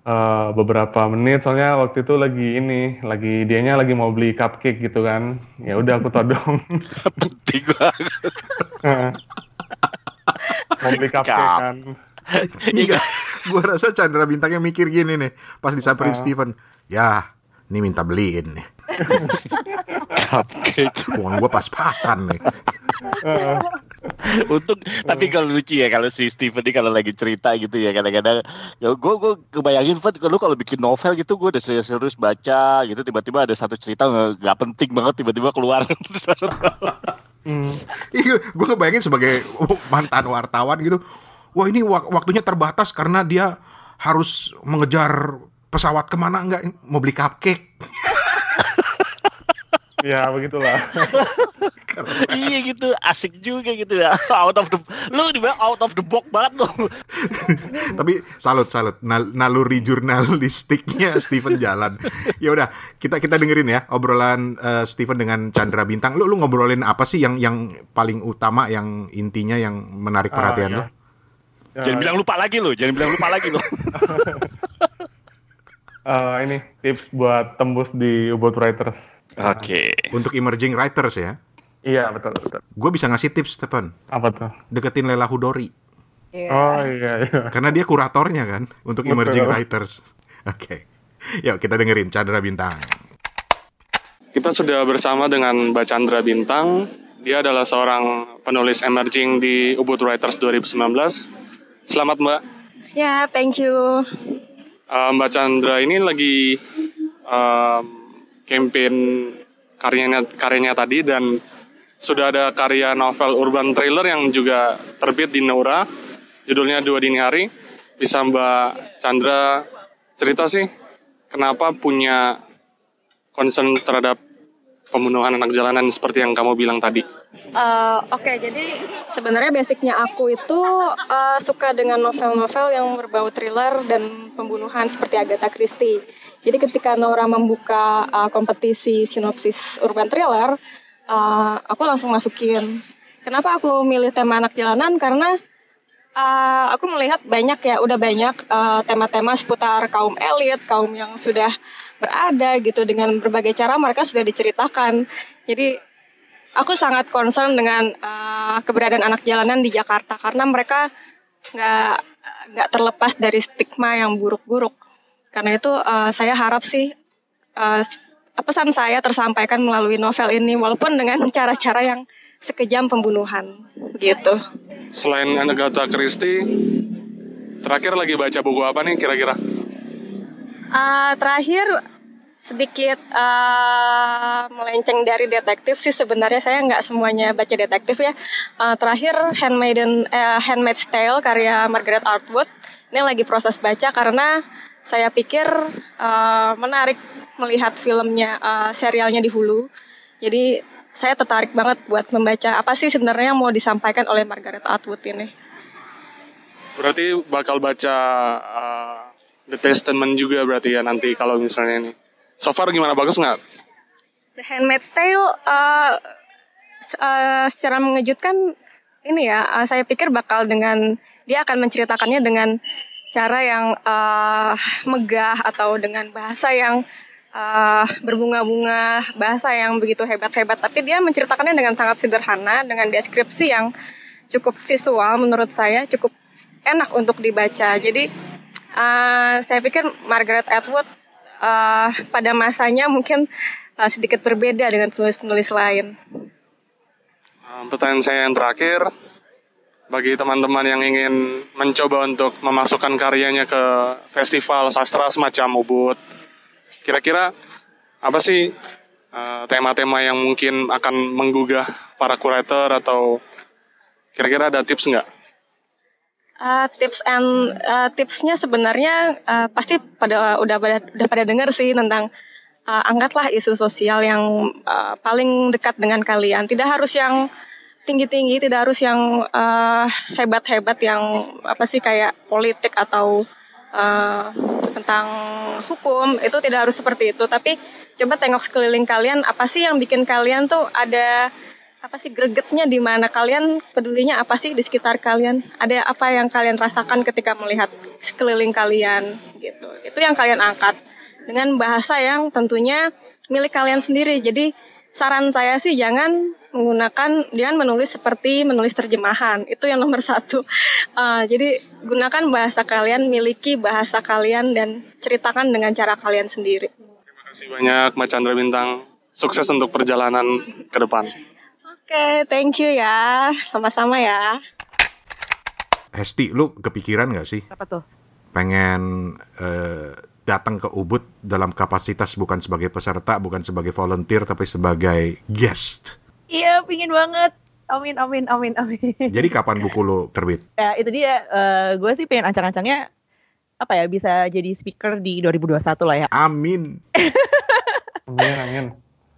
uh, beberapa menit. Soalnya waktu itu lagi ini lagi dianya lagi mau beli cupcake gitu kan. Ya udah aku todong. Penting banget mau beli kafe kan. Enggak, gue rasa Chandra Bintangnya mikir gini nih, pas disamperin uh. Steven, ya, ini minta beliin nih. Cupcake. Uang gue pas-pasan nih. Untung, tapi kalau lucu ya kalau si Steven ini kalau lagi cerita gitu ya kadang-kadang, ya gue gue kebayangin Fat, kalau kalau bikin novel gitu gue udah serius-serius baca gitu tiba-tiba ada satu cerita nggak penting banget tiba-tiba keluar. Hmm. Gue ngebayangin sebagai mantan wartawan gitu. Wah ini wak waktunya terbatas karena dia harus mengejar pesawat ke mana enggak mau beli cupcake. Ya begitulah. iya gitu, asik juga gitu ya. Out of the lu dibilang out of the box banget lu. Tapi salut salut Nal- naluri jurnalistiknya Steven jalan. Ya udah, kita kita dengerin ya obrolan eh, Steven dengan Chandra Bintang. Lu lu ngobrolin apa sih yang yang paling utama yang intinya yang menarik Ah, perhatian iya. lu? Ya, Jangan bilang lupa lagi lu, jangan bilang lupa lagi lu. eh, ini tips buat tembus di Ubud Writers. Oke. Untuk emerging writers ya. Iya betul betul. Gue bisa ngasih tips, Stephen. Apa tuh? Deketin Lela Hudori. Iya. Oh iya iya. Karena dia kuratornya kan untuk Betul. emerging writers. Oke. Yuk kita dengerin Chandra Bintang. Kita sudah bersama dengan Mbak Chandra Bintang. Dia adalah seorang penulis emerging di Ubud Writers 2019. Selamat Mbak. Ya, thank you. Eh, Mbak Chandra ini lagi em, campaign karyanya karyanya tadi dan sudah ada karya novel urban thriller yang juga terbit di Naura. Judulnya Dua Dini Hari. Bisa Mbak Chandra cerita sih kenapa punya concern terhadap pembunuhan anak jalanan seperti yang kamu bilang tadi. Eh, Oke, jadi sebenarnya basicnya aku itu eh, suka dengan novel-novel yang berbau thriller dan pembunuhan seperti Agatha Christie. Jadi ketika Nora membuka eh, kompetisi sinopsis urban thriller, eh, aku langsung masukin. Kenapa aku milih tema anak jalanan? Karena eh, aku melihat banyak ya, udah banyak tema-tema seputar kaum elit, kaum yang sudah berada gitu dengan berbagai cara mereka sudah diceritakan. Jadi aku sangat concern dengan uh, keberadaan anak jalanan di Jakarta karena mereka nggak nggak terlepas dari stigma yang buruk-buruk. Karena itu uh, saya harap sih uh, pesan saya tersampaikan melalui novel ini walaupun dengan cara-cara yang sekejam pembunuhan gitu. Selain Agatha Christie, terakhir lagi baca buku apa nih kira-kira? Uh, terakhir sedikit uh, melenceng dari detektif sih sebenarnya saya nggak semuanya baca detektif ya. Uh, terakhir Handmaiden eh, Handmaid's Tale karya Margaret Atwood ini lagi proses baca karena saya pikir uh, menarik melihat filmnya uh, serialnya di Hulu. Jadi saya tertarik banget buat membaca apa sih sebenarnya yang mau disampaikan oleh Margaret Atwood ini. Berarti bakal baca uh, The Testament juga berarti ya nanti kalau misalnya ini. So far gimana bagus nggak? The Handmaid's Tale uh, uh, secara mengejutkan ini ya uh, saya pikir bakal dengan dia akan menceritakannya dengan cara yang uh, megah atau dengan bahasa yang uh, berbunga-bunga bahasa yang begitu hebat-hebat tapi dia menceritakannya dengan sangat sederhana dengan deskripsi yang cukup visual menurut saya cukup enak untuk dibaca jadi uh, saya pikir Margaret Atwood uh, pada masanya mungkin uh, sedikit berbeda dengan penulis-penulis lain. Pertanyaan saya yang terakhir, bagi teman-teman yang ingin mencoba untuk memasukkan karyanya ke festival sastra semacam Ubud, kira-kira apa sih uh, tema-tema yang mungkin akan menggugah para kurator atau kira-kira ada tips nggak? Uh, tips and uh, tipsnya sebenarnya uh, pasti pada udah pada udah pada dengar sih tentang uh, angkatlah isu sosial yang uh, paling dekat dengan kalian. Tidak harus yang tinggi-tinggi, tidak harus yang uh, hebat-hebat yang apa sih kayak politik atau uh, tentang hukum itu tidak harus seperti itu. Tapi coba tengok sekeliling kalian apa sih yang bikin kalian tuh ada apa sih gregetnya di mana? Kalian pedulinya apa sih di sekitar kalian? Ada apa yang kalian rasakan ketika melihat sekeliling kalian? Gitu. Itu yang kalian angkat. Dengan bahasa yang tentunya milik kalian sendiri. Jadi saran saya sih jangan menggunakan jangan menulis seperti menulis terjemahan. Itu yang nomor satu. Uh, jadi gunakan bahasa kalian miliki bahasa kalian dan ceritakan dengan cara kalian sendiri. Terima kasih banyak Mbak Chandra Bintang. Sukses untuk perjalanan ke depan. Oke, thank you ya. Sama-sama ya. Hesti, lu kepikiran nggak sih Apa tuh? pengen eh, datang ke Ubud dalam kapasitas bukan sebagai peserta, bukan sebagai volunteer, tapi sebagai guest? Iya, pingin banget. Amin, amin, amin, amin. Jadi kapan buku lu terbit? ya, itu dia. gue sih pengen ancang-ancangnya apa ya bisa jadi speaker di 2021 lah ya. Amin. Amin amin.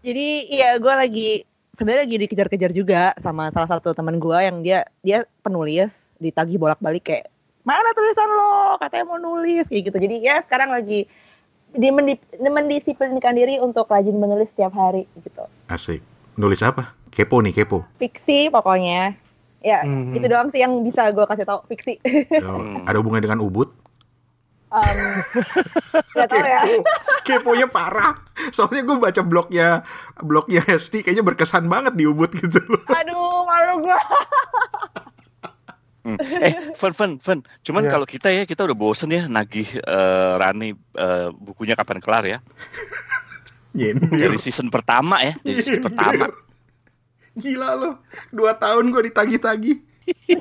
Jadi iya gue lagi sebenarnya lagi dikejar-kejar juga sama salah satu teman gue yang dia dia penulis ditagih bolak-balik kayak mana tulisan lo katanya mau nulis kayak gitu jadi ya sekarang lagi di mendisiplinkan diri untuk rajin menulis setiap hari gitu Asik. Nulis apa? Kepo nih, kepo. fiksi pokoknya ya Mhm. itu doang sih yang bisa gue kasih tau fiksi Oh, ada hubungannya dengan Ubud? Um, nggak tahu ya Keponya parah. Soalnya gue baca blognya blognya Hesti kayaknya berkesan banget di Ubud gitu. aduh malu gue Hmm. Eh, Fun, Fun, Fun. Cuman Iya. kalau kita ya, kita udah bosen ya nagih eh, Rani eh, bukunya kapan kelar ya. Dari season pertama ya, dari season pertama. Gila lo. Dua tahun gue ditagi-tagi.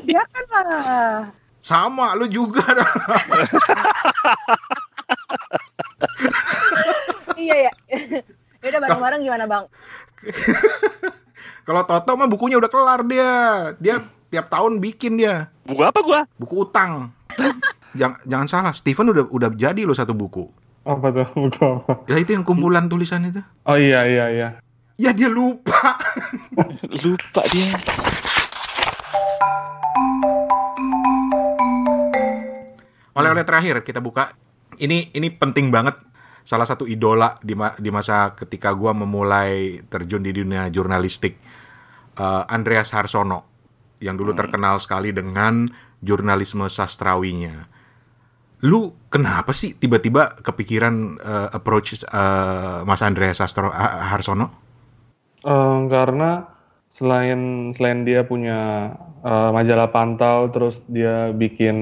ya kan lah Sama, lu juga. dah. iya ya ya udah bareng-bareng gimana bang Kalau Toto mah bukunya udah kelar dia. Dia tiap tahun bikin dia. Buku apa gua? Buku utang. jangan, jangan salah, Steven udah udah jadi lo satu buku. Apa tuh? Buku apa? Ya itu yang kumpulan tulisan itu. Oh iya iya iya. Ya dia lupa. Lupa dia. Oleh-oleh terakhir kita buka. Ini ini penting banget. Salah satu idola di, ma- di masa ketika gua memulai terjun di dunia jurnalistik. Eh, Andreas Harsono yang dulu terkenal sekali dengan jurnalisme sastrawinya. Lu kenapa sih tiba-tiba kepikiran eh, approach eh, Mas Andreas Sastro Ha- Harsono? Eh, karena selain selain dia punya eh, majalah pantau, terus dia bikin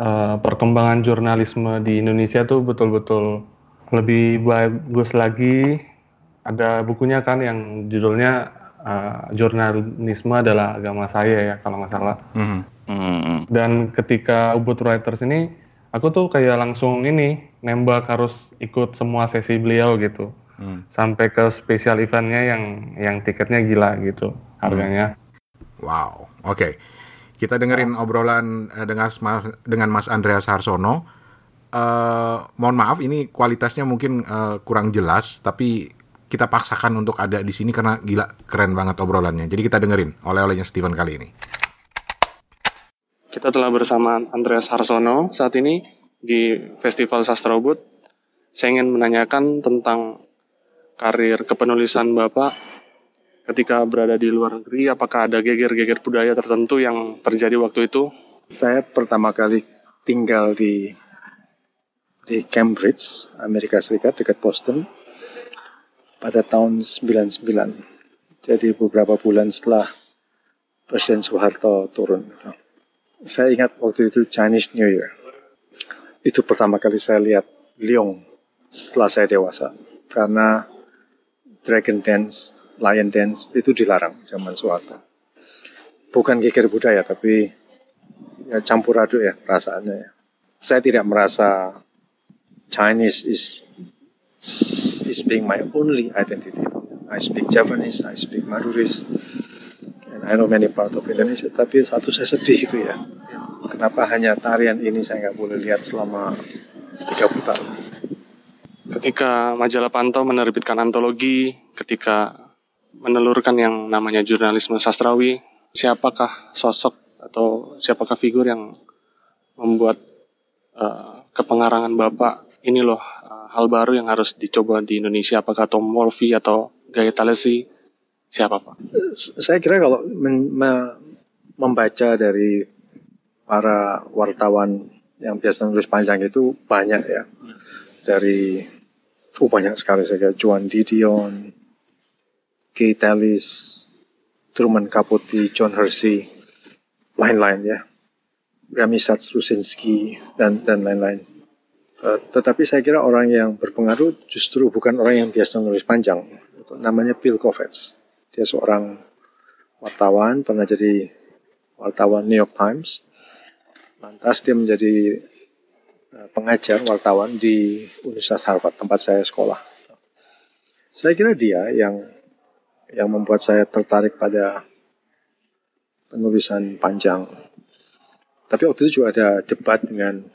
eh, perkembangan jurnalisme di Indonesia tuh betul-betul lebih bagus lagi. Ada bukunya kan yang judulnya eh, Jurnalisme adalah agama saya ya kalau nggak salah. Mhm. Hmm. Dan ketika Ubud Writers ini, aku tuh kayak langsung ini nembak harus ikut semua sesi beliau gitu. Hmm. Sampai ke spesial eventnya yang yang tiketnya gila gitu harganya. Wow, oke. Kita dengerin obrolan eh, dengan Mas dengan Mas Andreas Harsono. Eh, mohon maaf, ini kualitasnya mungkin eh, kurang jelas, tapi kita paksakan untuk ada di sini karena gila keren banget obrolannya. Jadi kita dengerin oleh-olehnya Steven kali ini. Kita telah bersama Andreas Harsono saat ini di Festival Sastra Ubud. Saya ingin menanyakan tentang karir kepenulisan Bapak ketika berada di luar negeri. Apakah ada geger-geger budaya tertentu yang terjadi waktu itu? Saya pertama kali tinggal di di Cambridge, Amerika Serikat dekat Boston pada tahun 99. Jadi beberapa bulan setelah Presiden Soeharto turun. Saya ingat waktu itu Chinese New Year. Itu pertama kali saya lihat Leong setelah saya dewasa. Karena Dragon Dance, Lion Dance itu dilarang zaman Soeharto. Bukan geger budaya, tapi ya campur aduk ya perasaannya ya. Saya tidak merasa Chinese is is being my only identity. I speak Japanese, I speak Maduris, and I know many part of Indonesia. Tapi satu saya sedih itu ya. Kenapa hanya tarian ini saya nggak boleh lihat selama 30 tahun? Ketika majalah Pantau menerbitkan antologi, ketika menelurkan yang namanya jurnalisme sastrawi, siapakah sosok atau siapakah figur yang membuat eh, kepengarangan Bapak ini loh eh, hal baru yang harus dicoba di Indonesia apakah Tom Wolfe atau Gaya Talesi siapa Pak? Saya kira kalau men- me- membaca dari para wartawan yang biasa nulis panjang itu banyak ya. Dari oh banyak sekali saya kira Juan Didion, Kay Tellis, Truman Capote, John Hersey, lain-lain ya. Ramisat Strusinski dan dan lain-lain. Eh, tetapi saya kira orang yang berpengaruh justru bukan orang yang biasa nulis panjang. Namanya Bill Kovacs. Dia seorang wartawan, pernah jadi wartawan New York Times. Lantas dia menjadi eh, pengajar wartawan di Universitas Harvard, tempat saya sekolah. Saya kira dia yang yang membuat saya tertarik pada penulisan panjang. Tapi waktu itu juga ada debat dengan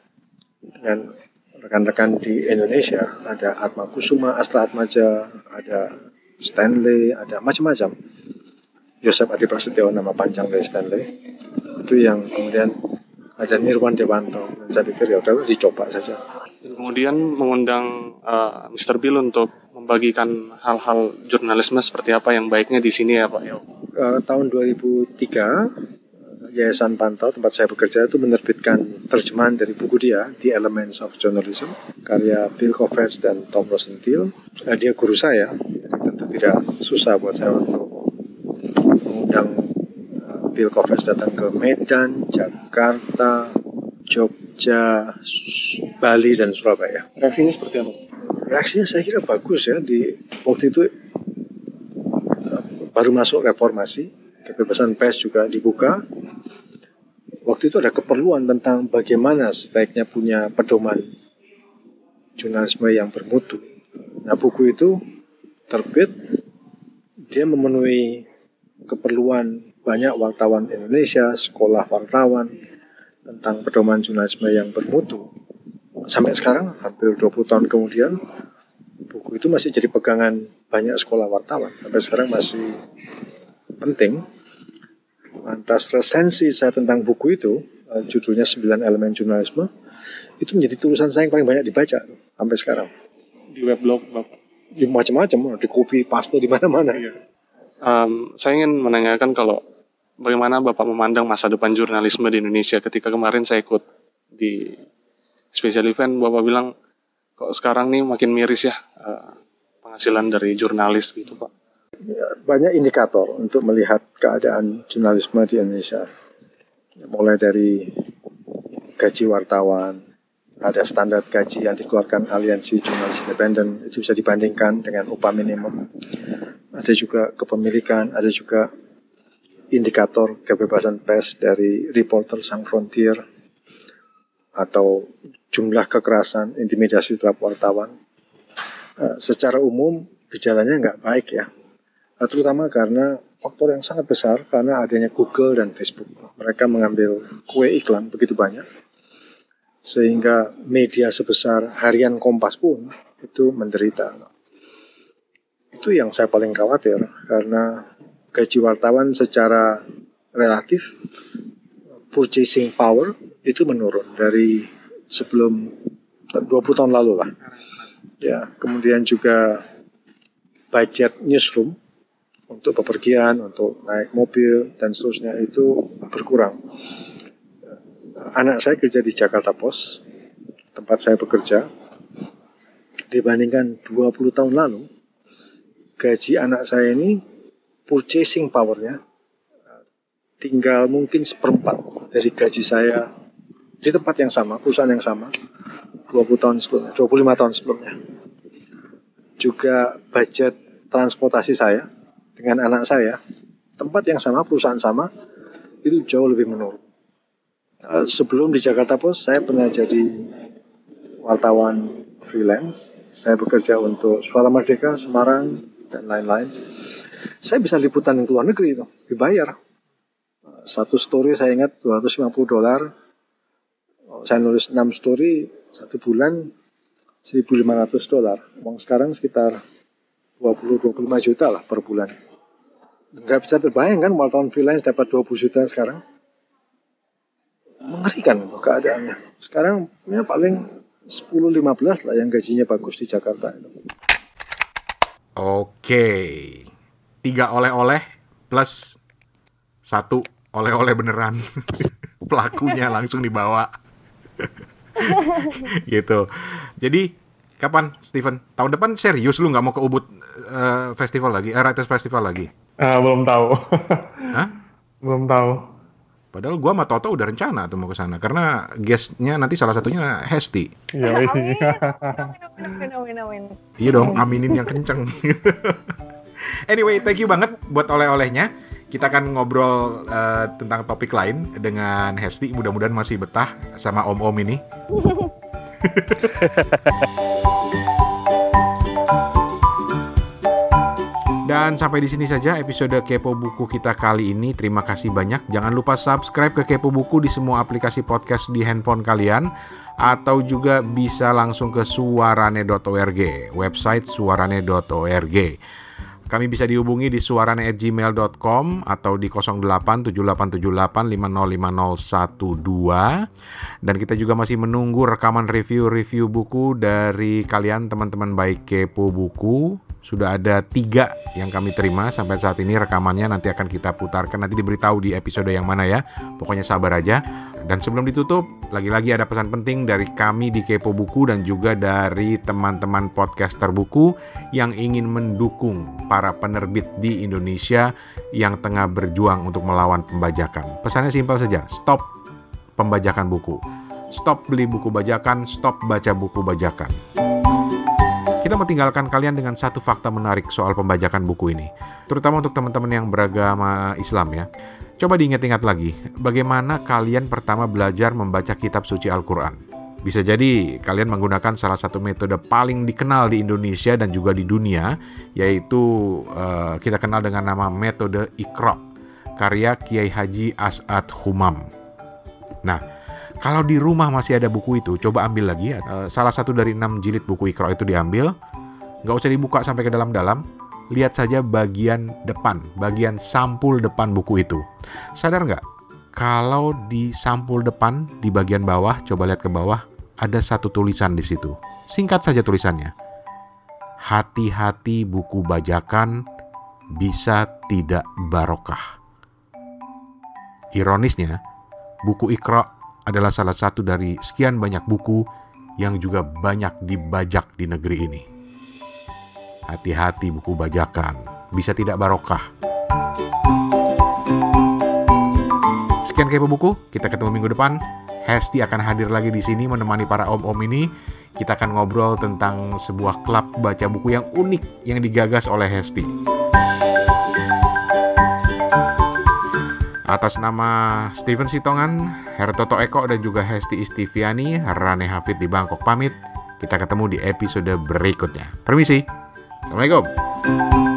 dengan rekan-rekan di Indonesia. Ada Atma Kusuma, Astra Atmaja, ada Stanley, ada macam-macam. Yosef Adi Prasetyo nama panjang dari Stanley. Itu yang kemudian ada Nirwan Dewanto. Dan saya pikir ya udah dicoba saja. Kemudian mengundang uh, Mr. Bill untuk membagikan hal-hal jurnalisme seperti apa yang baiknya di sini ya Pak. Uh, tahun 2003 Yayasan Pantau tempat saya bekerja itu menerbitkan terjemahan dari buku dia The Elements of Journalism karya Bill Kovacs dan Tom Rosenthal. Uh, dia guru saya, jadi tentu tidak susah buat saya untuk mengundang uh, Bill Kovacs datang ke Medan, Jakarta, Jogja, Bali dan Surabaya. Reaksinya seperti apa? Reaksinya saya kira bagus ya di waktu itu baru masuk reformasi, kebebasan pers juga dibuka. Waktu itu ada keperluan tentang bagaimana sebaiknya punya pedoman jurnalisme yang bermutu. Nah buku itu terbit, dia memenuhi keperluan banyak wartawan Indonesia, sekolah wartawan, tentang pedoman jurnalisme yang bermutu. Sampai sekarang, hampir 20 tahun kemudian, buku itu masih jadi pegangan banyak sekolah wartawan. Sampai sekarang masih penting. Lantas resensi saya tentang buku itu, eh, judulnya 9 Elemen Jurnalisme, itu menjadi tulisan saya yang paling banyak dibaca sampai sekarang. Di weblog? Di macam-macam, di copy, paste, di mana-mana. Um, saya ingin menanyakan kalau bagaimana Bapak memandang masa depan jurnalisme di Indonesia ketika kemarin saya ikut di special event Bapak bilang kok sekarang nih makin miris ya uh, penghasilan dari jurnalis gitu Pak. Ya, banyak indikator untuk melihat keadaan jurnalisme di Indonesia. Ya, mulai dari gaji wartawan, ada standar gaji yang dikeluarkan Aliansi Jurnalis Independen, itu bisa dibandingkan dengan upah minimum. Ada juga kepemilikan, ada juga indikator kebebasan pers dari Reporter Sans Frontier atau jumlah kekerasan, intimidasi terhadap wartawan. Uh, secara umum gejalanya nggak baik ya, uh, terutama karena faktor yang sangat besar karena adanya Google dan Facebook. Mereka mengambil kue iklan begitu banyak sehingga media sebesar harian Kompas pun itu menderita. Itu yang saya paling khawatir karena gaji wartawan secara relatif purchasing power itu menurun dari sebelum 20 tahun lalu lah. Ya, kemudian juga budget newsroom untuk bepergian, untuk naik mobil dan seterusnya itu berkurang. Anak saya kerja di Jakarta Post, tempat saya bekerja. Dibandingkan 20 tahun lalu, gaji anak saya ini purchasing powernya tinggal mungkin seperempat dari gaji saya di tempat yang sama, perusahaan yang sama 20 tahun sebelumnya, 25 tahun sebelumnya. Juga budget transportasi saya dengan anak saya, tempat yang sama, perusahaan sama, itu jauh lebih menurun. Eh, sebelum di Jakarta Post, saya pernah jadi wartawan freelance. Saya bekerja untuk Suara Merdeka, Semarang, dan lain-lain saya bisa liputan ke luar negeri itu, dibayar. Satu story saya ingat 250 dolar. Saya nulis 6 story satu bulan 1.500 dolar. Uang sekarang sekitar 20-25 juta lah per bulan. Nggak bisa terbayang kan wartawan freelance dapat 20 juta sekarang. Mengerikan itu keadaannya. Sekarang ya paling 10-15 lah yang gajinya bagus di Jakarta. Oke tiga oleh-oleh plus satu oleh-oleh beneran pelakunya langsung dibawa gitu jadi kapan Steven tahun depan serius lu nggak mau ke Ubud uh, festival lagi uh, Writers Festival lagi uh, belum tahu Hah? belum tahu Padahal gua sama Toto udah rencana tuh mau ke sana karena guestnya nanti salah satunya Hesti. Iya, amin. amin, amin, amin, Iya dong, aminin yang kenceng. Anyway, thank you banget buat oleh-olehnya. Kita akan ngobrol uh, tentang topik lain dengan Hesti. Mudah-mudahan masih betah sama om-om ini. Dan sampai di sini saja episode Kepo Buku kita kali ini. Terima kasih banyak. Jangan lupa subscribe ke Kepo Buku di semua aplikasi podcast di handphone kalian atau juga bisa langsung ke suarane.org, website suarane.org. Kami bisa dihubungi di suarane@gmail.com atau di 087878505012 dan kita juga masih menunggu rekaman review-review buku dari kalian teman-teman baik kepo buku sudah ada tiga yang kami terima. Sampai saat ini rekamannya nanti akan kita putarkan. Nanti diberitahu di episode yang mana ya. Pokoknya sabar aja. Dan sebelum ditutup lagi-lagi ada pesan penting dari kami di Kepo Buku dan juga dari teman-teman podcaster buku yang ingin mendukung para penerbit di Indonesia yang tengah berjuang untuk melawan pembajakan. Pesannya simpel saja. Stop pembajakan buku. Stop beli buku bajakan. Stop baca buku bajakan kita mau tinggalkan kalian dengan satu fakta menarik soal pembajakan buku ini, terutama untuk teman-teman yang beragama Islam ya. Coba diingat-ingat lagi, bagaimana kalian pertama belajar membaca kitab suci Al-Quran. Bisa jadi kalian menggunakan salah satu metode paling dikenal di Indonesia dan juga di dunia, yaitu uh, kita kenal dengan nama metode Iqra, karya Kiai Haji As'ad Humam. Nah, kalau di rumah masih ada buku itu, coba ambil lagi. Uh, salah satu dari enam jilid buku Iqra itu diambil. Nggak usah dibuka sampai ke dalam-dalam. Lihat saja bagian depan, bagian sampul depan buku itu. Sadar nggak? Kalau di sampul depan, di bagian bawah, coba lihat ke bawah, ada satu tulisan di situ. Singkat saja tulisannya. Hati-hati buku bajakan bisa tidak barokah. Ironisnya, buku Iqra adalah salah satu dari sekian banyak buku yang juga banyak dibajak di negeri ini. Hati-hati buku bajakan, bisa tidak barokah. Sekian kepo buku, kita ketemu minggu depan. Hesti akan hadir lagi di sini menemani para om-om ini. Kita akan ngobrol tentang sebuah klub baca buku yang unik yang digagas oleh Hesti. Atas nama Steven Sitongan, Hertoto Eko dan juga Hesti Istiviani, Rane Hafid di Bangkok pamit. Kita ketemu di episode berikutnya. Permisi. Assalamualaikum.